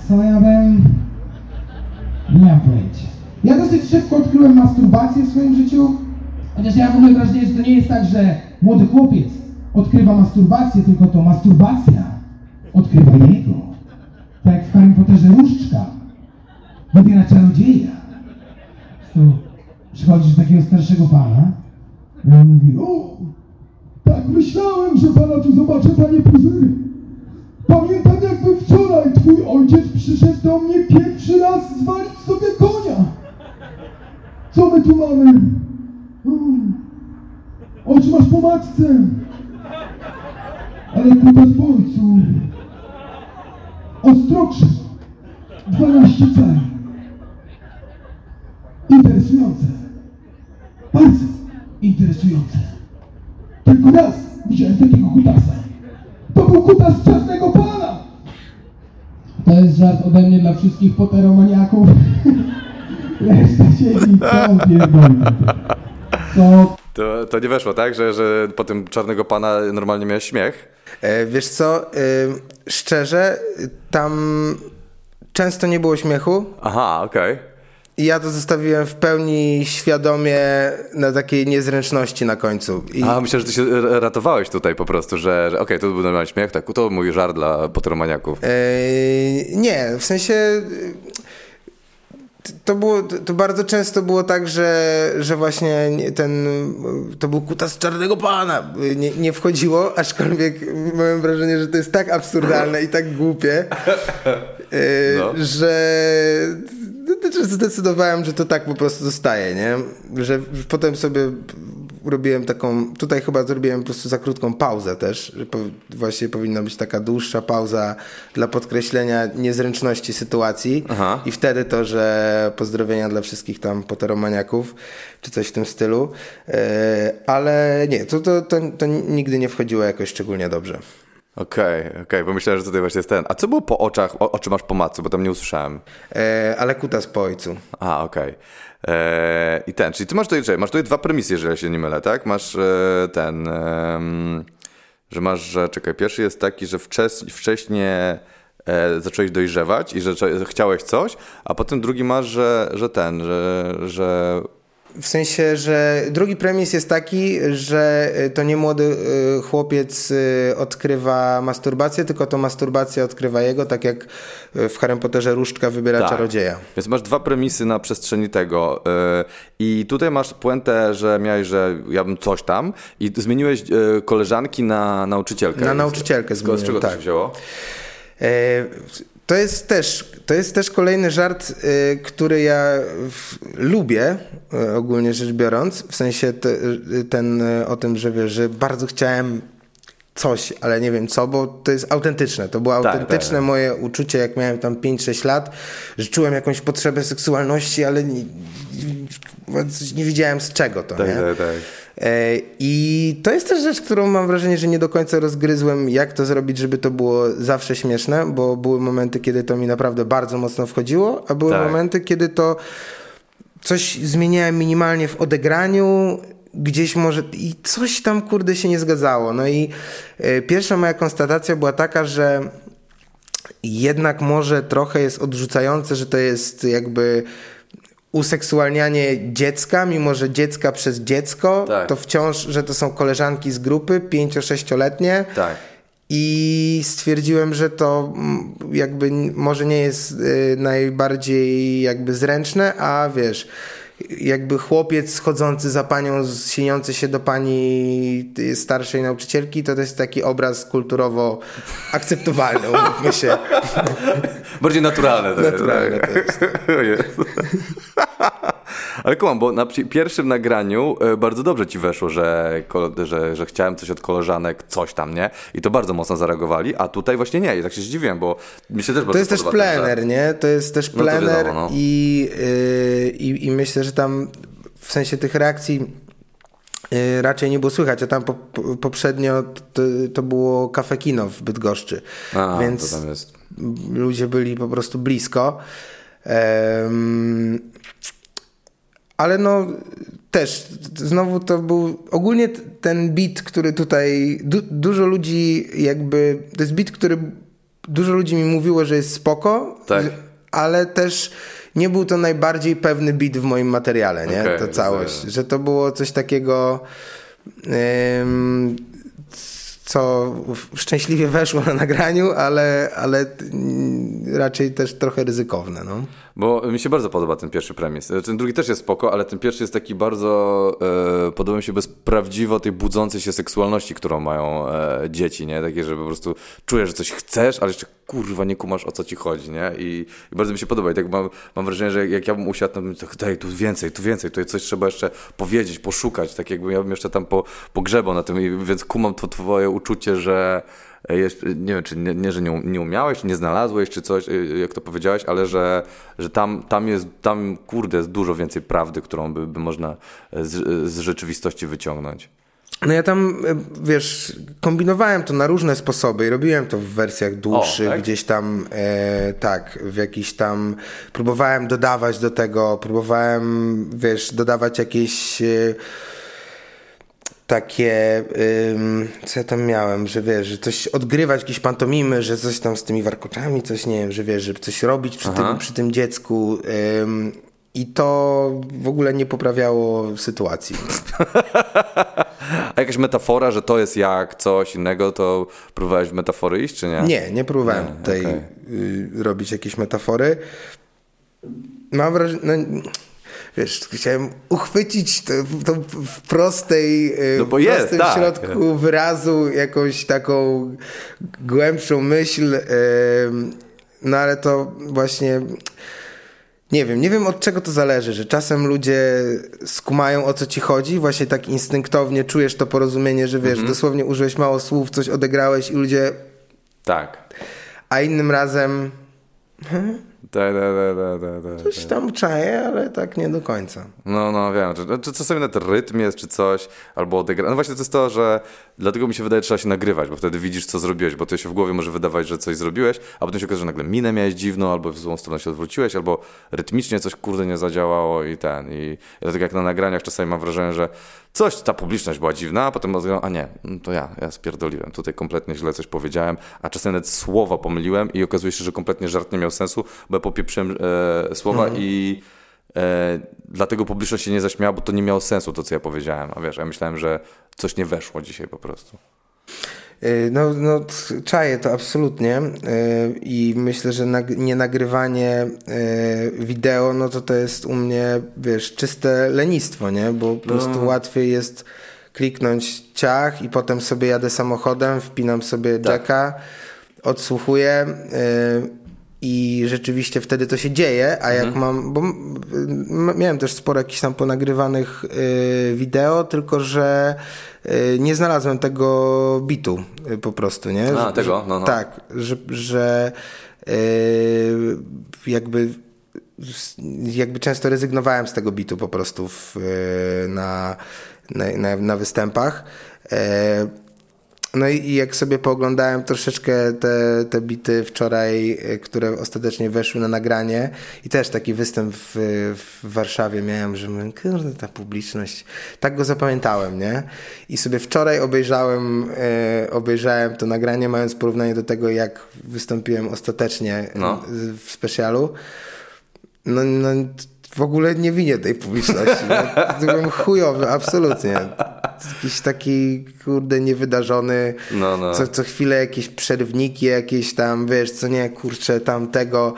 co ja bym... Nie mam pojęcia. Ja dosyć szybko odkryłem masturbację w swoim życiu, chociaż ja w ogóle wrażenie, że to nie jest tak, że młody chłopiec odkrywa masturbację, tylko to masturbacja odkrywa jego. Tak jak w Harry Potterze różdżka wybiera czarodzieja. To przychodzisz do takiego starszego pana i on mówi, o, tak myślałem, że pana tu zobaczę, panie Puzery. Pamiętam jakby wczoraj twój ojciec przyszedł do mnie pierwszy raz zwalić sobie konia. Co my tu mamy? Oczy masz po matce. Ale kuta z ojcu. Ostrokrzyż 12 cali. Interesujące. Bardzo interesujące. Tylko raz widziałem takiego kutasa. To był kutas czarnego pana. To jest żart ode mnie dla wszystkich poteromaniaków. Reszta siedzi całą. To... To, to nie weszło, tak? Że, że po tym czarnego pana normalnie miałeś śmiech? E, wiesz co, e, szczerze, tam często nie było śmiechu. Aha, okej. Okay. I ja to zostawiłem w pełni świadomie na takiej niezręczności na końcu. I... A, myślę, że ty się ratowałeś tutaj po prostu, że, że okej, okay, to był normalny śmiech, tak, to mój żart dla poteromaniaków. Eee, nie, w sensie to było, to bardzo często było tak, że, że właśnie ten, to był kutas czarnego pana, nie, nie wchodziło, aczkolwiek miałem wrażenie, że to jest tak absurdalne i tak głupie, e, no. że zdecydowałem, że to tak po prostu zostaje, nie? Że potem sobie robiłem taką, tutaj chyba zrobiłem po prostu za krótką pauzę też, właśnie powinna być taka dłuższa pauza dla podkreślenia niezręczności sytuacji Aha. i wtedy to, że pozdrowienia dla wszystkich tam poteromaniaków, czy coś w tym stylu, e, ale nie, to, to, to, to nigdy nie wchodziło jakoś szczególnie dobrze. Okej, okay, okej, okay, bo myślałem, że tutaj właśnie jest ten. A co było po oczach, o, oczy masz po matce, bo tam nie usłyszałem. E, ale kutas po ojcu. A, okej. Okay. Eee, I ten, czyli ty masz tutaj, masz tutaj dwa premisy, jeżeli się nie mylę, tak? Masz e, ten, e, że masz, że czekaj, pierwszy jest taki, że wczes, wcześniej e, zacząłeś dojrzewać i że chciałeś coś, a potem drugi masz, że, że ten, że, że w sensie, że drugi premis jest taki, że y, to nie młody y, chłopiec y, odkrywa masturbację, tylko to masturbacja odkrywa jego, tak jak w Harry Potterze różdżka wybiera Tak. czarodzieja. Więc masz dwa premisy na przestrzeni tego. I tutaj masz puentę, że miałeś, że ja bym coś tam i zmieniłeś koleżanki na nauczycielkę. Na nauczycielkę Z, z czego zmieniłem, to tak. się wzięło? E, To jest też, to jest też kolejny żart, e, który ja w, lubię, e, ogólnie rzecz biorąc. W sensie te, e, ten e, o tym, że wiesz, że bardzo chciałem coś, ale nie wiem co, bo to jest autentyczne. To było Tak, autentyczne tak. moje uczucie, jak miałem tam 5-6 lat, że czułem jakąś potrzebę seksualności, ale nie, nie wiedziałem z czego to, Tak, nie? E, I to jest też rzecz, którą mam wrażenie, że nie do końca rozgryzłem, jak to zrobić, żeby to było zawsze śmieszne, bo były momenty, kiedy to mi naprawdę bardzo mocno wchodziło, a były Tak. momenty, kiedy to coś zmieniałem minimalnie w odegraniu, gdzieś może i coś tam kurde się nie zgadzało. No i e, pierwsza moja konstatacja była taka, że jednak może trochę jest odrzucające, że to jest jakby useksualnianie dziecka, mimo że dziecka przez dziecko, Tak. to wciąż, że to są koleżanki z grupy, pięcio-sześcioletnie. Tak. I stwierdziłem, że to mm, jakby może nie jest y, najbardziej jakby zręczne, a wiesz, jakby chłopiec chodzący za panią, sieniący się do pani y, starszej nauczycielki, to to jest taki obraz kulturowo akceptowalny, umówmy się. Bardziej naturalne to Naturalne jest. to jest. Ale kumam, bo na pierwszym nagraniu e, bardzo dobrze ci weszło, że, że, że chciałem coś od koleżanek, coś tam, nie? I to bardzo mocno zareagowali, a tutaj właśnie nie. I tak się zdziwiłem, bo mi się też bardzo To jest też ten plener, nie? To jest też No plener wiadomo, no. i, yy, i, myślę, że tam w sensie tych reakcji yy, raczej nie było słychać, a tam po, poprzednio to, to było kafe kino w Bydgoszczy, A, więc to tam jest. Ludzie byli po prostu blisko. Ale no też znowu to był ogólnie ten beat, który tutaj du, dużo ludzi jakby to jest beat, który dużo ludzi mi mówiło, że jest spoko, Tak. ale też nie był to najbardziej pewny beat w moim materiale, nie? Okej, to całość, że to było coś takiego em, co szczęśliwie weszło na nagraniu, ale, ale raczej też trochę ryzykowne. No. Bo mi się bardzo podoba ten pierwszy premis. E, Ten drugi też jest spoko, ale ten pierwszy jest taki bardzo, e, podoba mi się bez prawdziwo tej budzącej się seksualności, którą mają e, dzieci, nie? Takie, że po prostu czujesz, że coś chcesz, ale jeszcze kurwa nie kumasz o co ci chodzi, nie? I, i bardzo mi się podoba. I tak mam, mam wrażenie, że jak ja bym usiadł, to bym tak, daj tu więcej, tu więcej, tutaj coś trzeba jeszcze powiedzieć, poszukać, tak jakbym ja bym jeszcze tam po, pogrzebał na tym, I, więc kumam to twoje uczucie, że jeszcze, nie wiem, czy nie, nie że nie, nie umiałeś, nie znalazłeś, czy coś, y, jak to powiedziałeś, ale że, że tam, tam jest, tam kurde, jest dużo więcej prawdy, którą by, by można z, z rzeczywistości wyciągnąć. no ja tam, e, wiesz, kombinowałem to na różne sposoby i robiłem to w wersjach dłuższych, O, tak? gdzieś tam, e, tak, w jakiś tam, próbowałem dodawać do tego, próbowałem, wiesz, dodawać jakieś... E, takie, ym, co ja tam miałem, że wiesz, że coś odgrywać, jakieś pantomimy, że coś tam z tymi warkoczami, coś nie wiem, że wiesz, żeby coś robić przy, tym, przy tym dziecku ym, i to w ogóle nie poprawiało sytuacji. A jakaś metafora, że to jest jak coś innego, to próbowałeś metafory iść, czy nie? Nie, nie próbowałem Nie, tutaj okej. y, robić jakieś metafory. Mam wrażenie, no, wiesz, chciałem uchwycić to, to w prostej, y, No bo w jest, prostym tak. środku wyrazu jakąś taką głębszą myśl, no ale to właśnie... Nie wiem, nie wiem od czego to zależy, że czasem ludzie skumają o co ci chodzi, właśnie tak instynktownie czujesz to porozumienie, że wiesz, Mhm. dosłownie użyłeś mało słów, coś odegrałeś i ludzie Tak. a innym razem Tak, tak, tak, tak, tak, tak. coś tam czaję, ale tak nie do końca. No, no wiem, czy, czy czasami nawet rytm jest, czy coś, albo odegra. No właśnie to jest to, że dlatego mi się wydaje, że trzeba się nagrywać, bo wtedy widzisz, co zrobiłeś, bo to się w głowie może wydawać, że coś zrobiłeś, a potem się okaże, że nagle minę miałeś dziwną, albo w złą stronę się odwróciłeś, albo rytmicznie coś kurde nie zadziałało i ten. I dlatego jak na nagraniach czasami mam wrażenie, że coś, ta publiczność była dziwna, a potem a nie, no to ja, ja spierdoliłem, tutaj kompletnie źle coś powiedziałem, a czasem nawet słowa pomyliłem i okazuje się, że kompletnie żart nie miał sensu, bo ja popieprzyłem e, słowa i e, dlatego publiczność się nie zaśmiała, bo to nie miało sensu to, co ja powiedziałem. A wiesz, ja myślałem, że coś nie weszło dzisiaj po prostu. Y, No, no czaję to absolutnie y, i myślę, że nag- nie nagrywanie y, wideo, no to to jest u mnie, wiesz, czyste lenistwo, nie? Bo po prostu łatwiej jest kliknąć ciach i potem sobie jadę samochodem, wpinam sobie jacka, odsłuchuję i rzeczywiście wtedy to się dzieje, a jak mam, bo miałem też sporo jakichś tam ponagrywanych y, wideo, tylko że y, nie znalazłem tego bitu y, po prostu, nie? A, Że- tego? No, no. Tak, że, że jakby jakby często rezygnowałem z tego bitu po prostu w, na, na, na, na występach. E, no i, i jak sobie pooglądałem troszeczkę te, te bity wczoraj, y, które ostatecznie weszły na nagranie i też taki występ w, w Warszawie miałem, że mówię, kurde, ta publiczność, tak go zapamiętałem, nie? I sobie wczoraj obejrzałem, e, obejrzałem to nagranie, mając porównanie do tego, jak wystąpiłem ostatecznie No. z- w specjalu. No, no w ogóle nie winię tej publiczności. No, byłem chujowy, absolutnie. Jakiś taki, kurde, niewydarzony. No, no. Co, co chwilę jakieś przerwniki, jakieś tam, wiesz, co nie, kurczę, tamtego.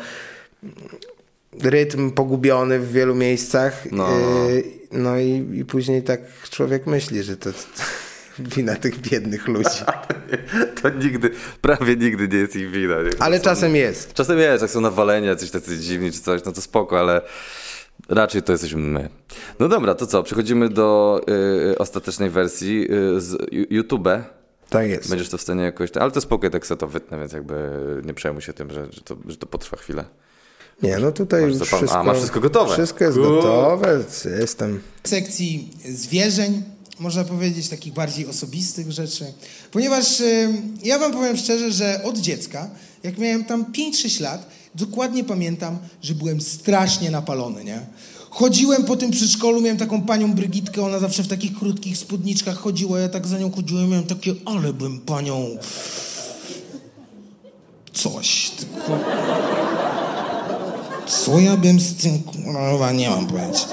Rytm pogubiony w wielu miejscach. No. Yy, no i, i później tak człowiek myśli, że to, to wina tych biednych ludzi. To nigdy, prawie nigdy nie jest ich wina. Ale czasem jest. Czasem jest, jak są nawalenia, coś tacy dziwni czy coś, no to spoko, ale raczej to jesteśmy my. No dobra, to co, przechodzimy do y, ostatecznej wersji y, z YouTube. Tak jest. Będziesz to w stanie jakoś... Ale to spoko, tak sobie to wytnę, więc jakby nie przejmuj się tym, że, że, to, że to potrwa chwilę. Nie, no tutaj Masz już zapal- a, wszystko... masz wszystko gotowe. Wszystko jest gotowe, jestem... sekcji zwierzeń, można powiedzieć takich bardziej osobistych rzeczy. Ponieważ y, ja wam powiem szczerze, że od dziecka, jak miałem tam 5-6 lat, dokładnie pamiętam, że byłem strasznie napalony, nie? Chodziłem po tym przedszkolu, miałem taką panią Brygitkę, ona zawsze w takich krótkich spódniczkach chodziła, ja tak za nią chodziłem, miałem takie, ale bym panią... Coś, tylko... Co ja bym z tym... Kurwa, nie mam pojęcia.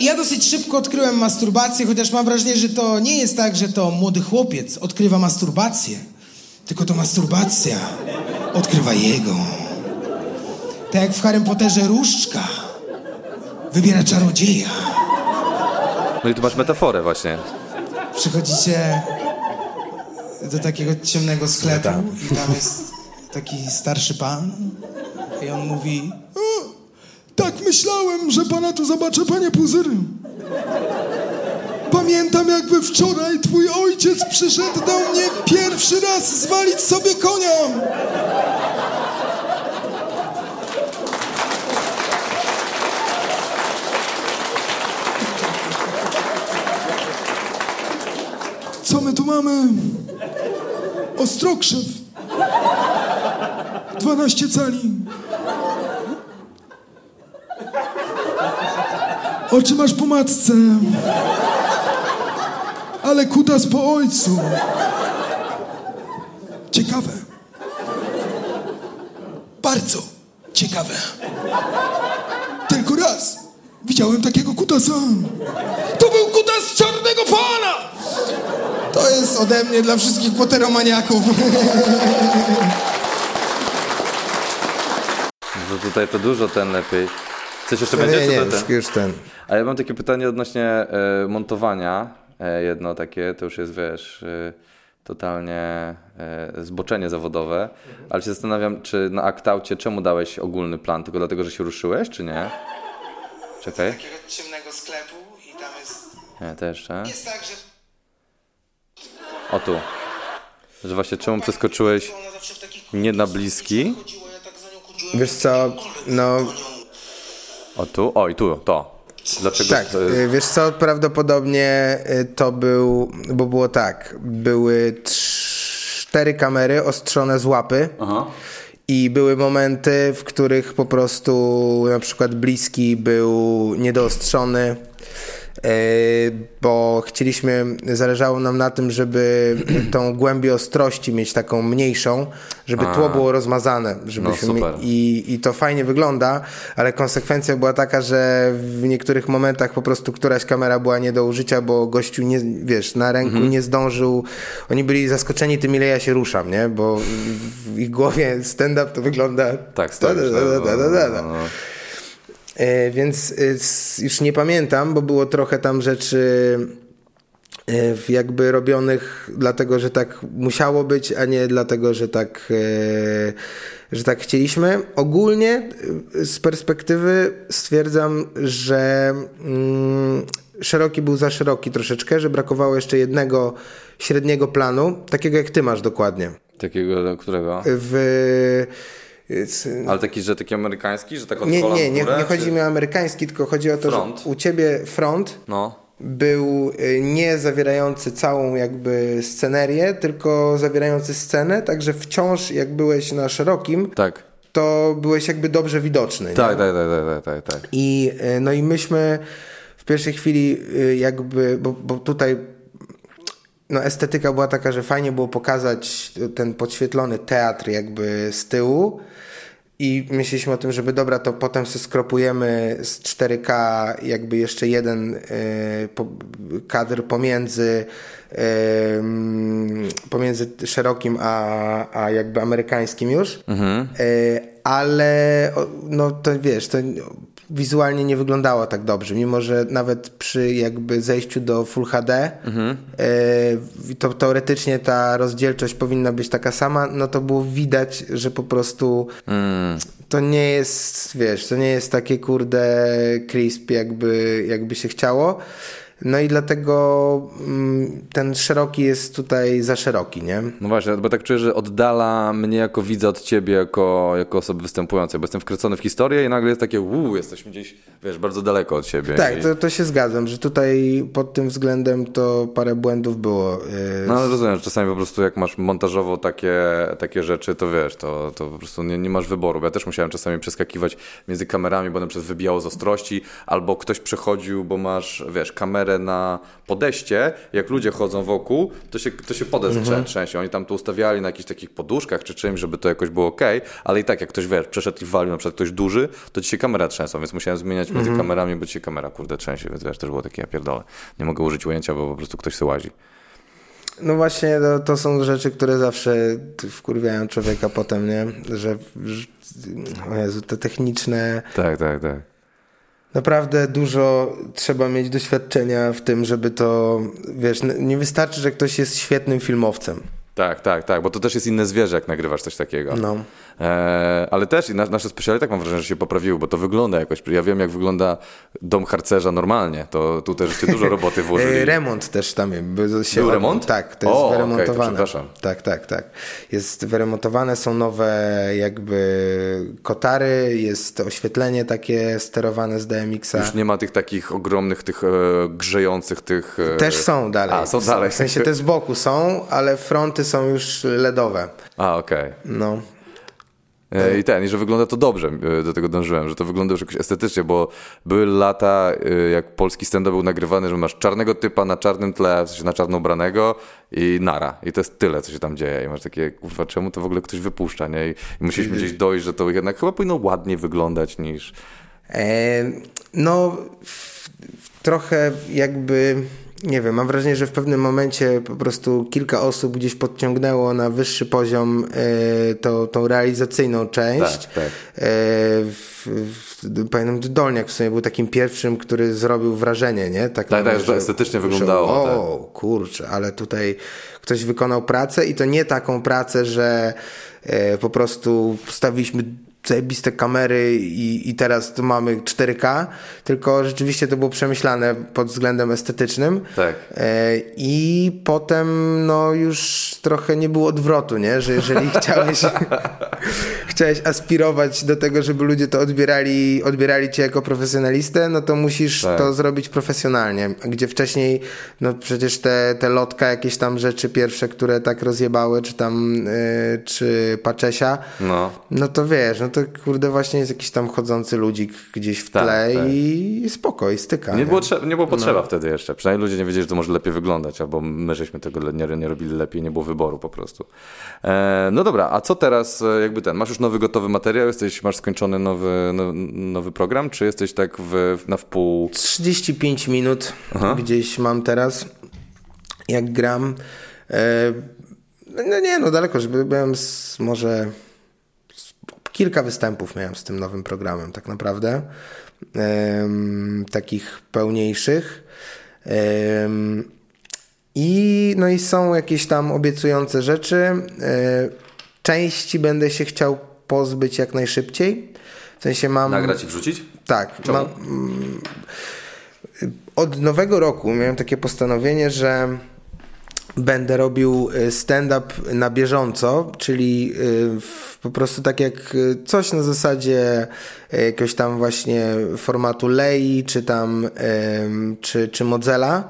Ja dosyć szybko odkryłem masturbację, chociaż mam wrażenie, że to nie jest tak, że to młody chłopiec odkrywa masturbację, tylko to masturbacja odkrywa jego. Tak jak w Harrym Potterze różdżka wybiera czarodzieja. No i tu masz metaforę właśnie. Przychodzicie do takiego ciemnego sklepu i tam jest taki starszy pan i on mówi "O, tak myślałem, że pana tu zobaczę, panie Puzyry. Pamiętam jakby wczoraj twój ojciec przyszedł do mnie pierwszy raz zwalić sobie konia. Co my tu mamy? Ostrokrzew. 12 cali. Oczy masz po matce. Ale kutas po ojcu. Ciekawe. Bardzo ciekawe. Tylko raz widziałem takiego kutasa. To był kutas czarnego pana! To jest ode mnie dla wszystkich poteromaniaków. No tutaj to dużo ten lepiej. Coś jeszcze No będzie? nie, nie, to już, ten? już ten. A ja mam takie pytanie odnośnie e, montowania. E, jedno takie, to już jest, wiesz, e, totalnie e, zboczenie zawodowe. Ale się zastanawiam, czy na aktaucie czemu dałeś ogólny plan? Tylko dlatego, że się ruszyłeś, czy nie? Czekaj. Takiego ciemnego sklepu i tam jest... Nie, to jeszcze. Jest tak, że... O tu. Że właśnie czemu przeskoczyłeś nie na bliski? tak za nią chodziłem. Wiesz co, no O tu? O i tu, to. Dlaczego? tak, y, wiesz co, prawdopodobnie y, to był, bo było tak, były cztery kamery ostrzone z łapy Aha. i były momenty, w których po prostu na przykład bliski był niedoostrzony, bo chcieliśmy, zależało nam na tym, żeby tą głębię ostrości mieć taką mniejszą, żeby tło było rozmazane, żebyśmy No, i, i to fajnie wygląda, ale konsekwencja była taka, że w niektórych momentach po prostu któraś kamera była nie do użycia, bo gościu nie, wiesz, na ręku Mhm. nie zdążył, oni byli zaskoczeni tym, ile ja się ruszam, nie, bo w, ich głowie stand-up to wygląda Tak, da, stoisz. da, da, da, da, da, da. no, no. E, więc e, już nie pamiętam, bo było trochę tam rzeczy e, jakby robionych dlatego, że tak musiało być, a nie dlatego, że tak, że tak chcieliśmy. Ogólnie z perspektywy stwierdzam, że mm, szeroki był za szeroki troszeczkę, że brakowało jeszcze jednego średniego planu, takiego jak ty masz dokładnie. Takiego, którego? W, Ale taki, że taki amerykański, że tak nie, nie, nie, górę, nie czy- chodzi mi o amerykański, tylko chodzi o to, Front. że u ciebie front No. był y, nie zawierający całą jakby scenerię, tylko zawierający scenę, także wciąż jak byłeś na szerokim, Tak. to byłeś jakby dobrze widoczny. Tak, tak, tak, tak, tak, tak, tak. I y, no i myśmy w pierwszej chwili y, jakby, bo, bo tutaj no estetyka była taka, że fajnie było pokazać ten podświetlony teatr jakby z tyłu i myśleliśmy o tym, żeby dobra, to potem sobie skropujemy z 4K jakby jeszcze jeden y, po, kadr pomiędzy y, pomiędzy szerokim a, a jakby amerykańskim już. Y, ale no to wiesz, to wizualnie nie wyglądało tak dobrze, mimo że nawet przy jakby zejściu do Full HD e, to teoretycznie ta rozdzielczość powinna być taka sama, no to było widać, że po prostu to nie jest, wiesz, to nie jest takie kurde crisp jakby, jakby się chciało. No i dlatego mm, ten szeroki jest tutaj za szeroki, nie? No właśnie, bo tak czuję, że oddala mnie jako widza od ciebie, jako, jako osoby występującej, bo jestem wkręcony w historię i nagle jest takie, uuu, jesteśmy gdzieś, wiesz, bardzo daleko od siebie. Tak, I... to, to się zgadzam, że tutaj pod tym względem to parę błędów było. yy, No ale rozumiem, że czasami po prostu jak masz montażowo takie, takie rzeczy, to wiesz, to, to po prostu nie, nie masz wyboru. Ja też musiałem czasami przeskakiwać między kamerami, bo na przykład wybijało z ostrości, albo ktoś przechodził, bo masz, wiesz, kamerę na podejście, jak ludzie chodzą wokół, to się, to się podest Mhm. trzęsie. Oni tam to ustawiali na jakichś takich poduszkach czy czymś, żeby to jakoś było ok, ale i tak jak ktoś, wiesz, przeszedł i walił, na przykład ktoś duży, to ci się kamera trzęsą, więc musiałem zmieniać Mhm. między kamerami, bo ci się kamera, kurde, trzęsie, więc wiesz, też było takie, ja pierdolę. Nie mogę użyć ujęcia, bo po prostu ktoś se łazi. No właśnie, to, to są rzeczy, które zawsze wkurwiają człowieka potem, nie? Że, że o Jezu, te techniczne, Tak, tak, tak. Naprawdę dużo trzeba mieć doświadczenia w tym, żeby to, wiesz, nie wystarczy, że ktoś jest świetnym filmowcem. Tak, tak, tak, bo to też jest inne zwierzę, jak nagrywasz coś takiego. No. E, ale też i na, nasze specjale tak mam wrażenie, że się poprawiły, bo to wygląda jakoś. Ja wiem, jak wygląda dom harcerza normalnie. To tu też się dużo roboty włożyli. E, Remont też tam się Był remont? Tak, to jest O, to wyremontowane. przepraszam. Tak, tak, tak. Jest wyremontowane, są nowe jakby kotary, jest oświetlenie takie sterowane z DMX-a. Już nie ma tych takich ogromnych, tych e, grzejących, tych... E... Też są dalej. A, są dalej. W sensie te z boku są, ale fronty są już LEDowe. A, okej. No. E, I ten, i że wygląda to dobrze, e, do tego dążyłem, że to wygląda już jakoś estetycznie, bo były lata, e, jak polski stand-up był nagrywany, że masz czarnego typa na czarnym tle, w sensie na czarno ubranego i nara. I to jest tyle, co się tam dzieje. I masz takie, kurwa, czemu to w ogóle ktoś wypuszcza, nie? I, i musieliśmy gdzieś dojść, że to jednak chyba powinno ładniej wyglądać niż... E, no, w, w trochę jakby, nie wiem, mam wrażenie, że w pewnym momencie po prostu kilka osób gdzieś podciągnęło na wyższy poziom e, to, tą realizacyjną część. Tak, tak. E, w, w, pamiętam, Dolniak w sumie był takim pierwszym, który zrobił wrażenie, nie? Tak, Tak, tak, że to estetycznie wyglądało, tak. O, kurczę, ale tutaj ktoś wykonał pracę i to nie taką pracę, że e, po prostu postawiliśmy zajebiste kamery i, i teraz tu mamy 4K, tylko rzeczywiście to było przemyślane pod względem estetycznym. Tak. E, I potem no już trochę nie było odwrotu, nie? Że jeżeli chciałeś, chciałeś aspirować do tego, żeby ludzie to odbierali, odbierali cię jako profesjonalistę, no to musisz Tak. to zrobić profesjonalnie. Gdzie wcześniej, no przecież te, te lotka, jakieś tam rzeczy pierwsze, które tak rozjebały, czy tam, yy, czy Paczesia, No. no to wiesz, no to kurde właśnie jest jakiś tam chodzący ludzik gdzieś w Tak, tle tak. i spoko, i styka. Nie było, trze- nie było No. potrzeba wtedy jeszcze. Przynajmniej ludzie nie wiedzieli, że to może lepiej wyglądać, albo my żeśmy tego nie, nie robili lepiej, nie było wyboru po prostu. E, no dobra, a co teraz, e, jakby ten, masz już nowy gotowy materiał, jesteś, masz skończony nowy, no, nowy program, czy jesteś tak w, na wpół... 35 minut gdzieś mam teraz, jak gram. E, no nie, no daleko, żeby byłem z, może z, kilka występów miałem z tym nowym programem tak naprawdę. Takich pełniejszych. I, no i są jakieś tam obiecujące rzeczy. E, części będę się chciał pozbyć jak najszybciej. W sensie mam... Nagrać i wrzucić? Tak. Mam, mm, od nowego roku miałem takie postanowienie, że będę robił y, stand-up na bieżąco, czyli y, po prostu tak jak y, coś na zasadzie jakiegoś tam właśnie formatu Lei, czy tam czy, czy Mozilla,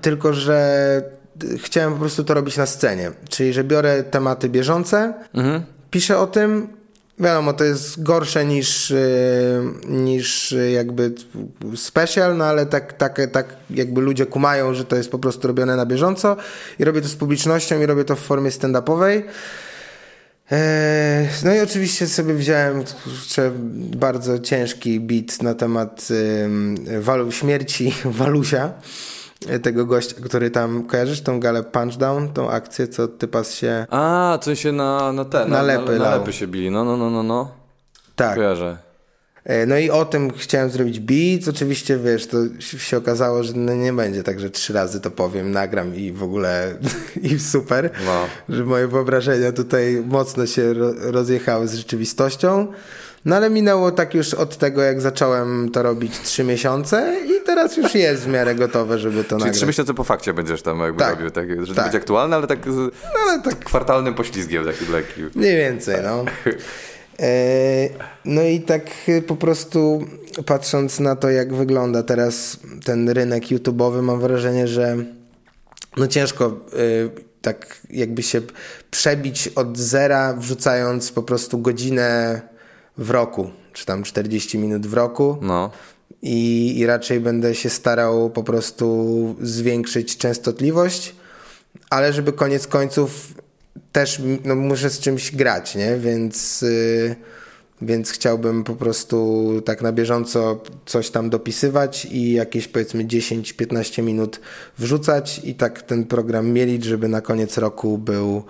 tylko że chciałem po prostu to robić na scenie, czyli że biorę tematy bieżące, piszę o tym, Wiadomo, to jest gorsze niż, y, niż y, jakby special, no ale tak, tak, tak jakby ludzie kumają, że to jest po prostu robione na bieżąco i robię to z publicznością i robię to w formie stand-upowej. Eee, No i oczywiście sobie wziąłem bardzo ciężki beat na temat walu, śmierci Walusia, tego gościa, który tam, kojarzysz tą galę Punchdown, tą akcję, co typas się... A, co się na, na te, Na lepy na, na lepy się bili, no, no, no, no, no. Tak. Kojarzę. E, No i o tym chciałem zrobić beat. Oczywiście, wiesz, to się okazało, że no nie będzie tak, że trzy razy to powiem, nagram i w ogóle i super. No. Że moje wyobrażenia tutaj mocno się ro- rozjechały z rzeczywistością. No ale minęło tak już od tego, jak zacząłem to robić trzy miesiące i teraz już jest w miarę gotowe, żeby to Czyli nagrać. trzy miesiące po fakcie będziesz tam jakby Tak. robił, tak, że to Tak. będzie aktualne, ale tak z No, ale tak kwartalnym poślizgiem taki lekki. Mniej więcej, no. E, No i tak po prostu patrząc na to, jak wygląda teraz ten rynek YouTube'owy, mam wrażenie, że no ciężko y, tak jakby się przebić od zera, wrzucając po prostu godzinę w roku, czy tam 40 minut w roku. No. I, I raczej będę się starał po prostu zwiększyć częstotliwość, ale żeby koniec końców też no, muszę z czymś grać, nie? Więc, y, więc chciałbym po prostu tak na bieżąco coś tam dopisywać i jakieś powiedzmy 10-15 minut wrzucać i tak ten program mielić, żeby na koniec roku był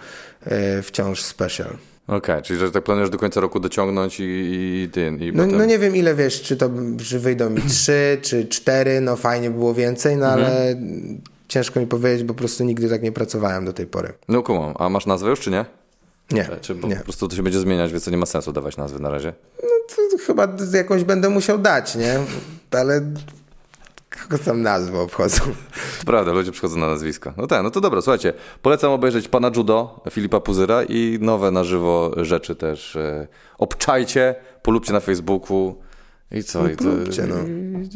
y, wciąż special. Okej, czyli że tak planujesz do końca roku dociągnąć i, i ty, i No, potem... no nie wiem ile wiesz, czy to czy wyjdą mi trzy, czy cztery, no fajnie by było więcej, no ale ciężko mi powiedzieć, bo po prostu nigdy tak nie pracowałem do tej pory. No kumam, a masz nazwę już czy nie? Nie, Czy po, nie. po prostu to się będzie zmieniać, więc to nie ma sensu dawać nazwy na razie. To chyba jakąś będę musiał dać, nie? Ale kogo tam nazwę obchodzą. To prawda, ludzie przychodzą na nazwisko. No tak, no to dobra, słuchajcie, polecam obejrzeć Pana Judo, Filipa Puzyra i nowe na żywo rzeczy też. E, obczajcie, polubcie na Facebooku i co? I to, polubcie, no.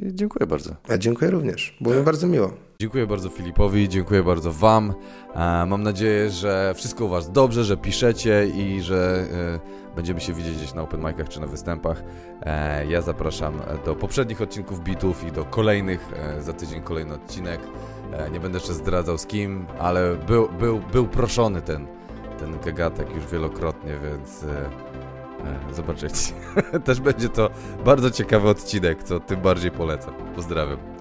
i, dziękuję bardzo. Ja dziękuję również, było mi bardzo miło. Dziękuję bardzo Filipowi, dziękuję bardzo Wam. E, Mam nadzieję, że wszystko u Was dobrze, że piszecie i że e, będziemy się widzieć gdzieś na open micach czy na występach. E, Ja zapraszam do poprzednich odcinków bitów i do kolejnych. Za tydzień kolejny odcinek. Nie będę jeszcze zdradzał z kim, ale był, był, był proszony ten, ten gagatek już wielokrotnie, więc e, zobaczycie. Też będzie to bardzo ciekawy odcinek, co tym bardziej polecam. Pozdrawiam.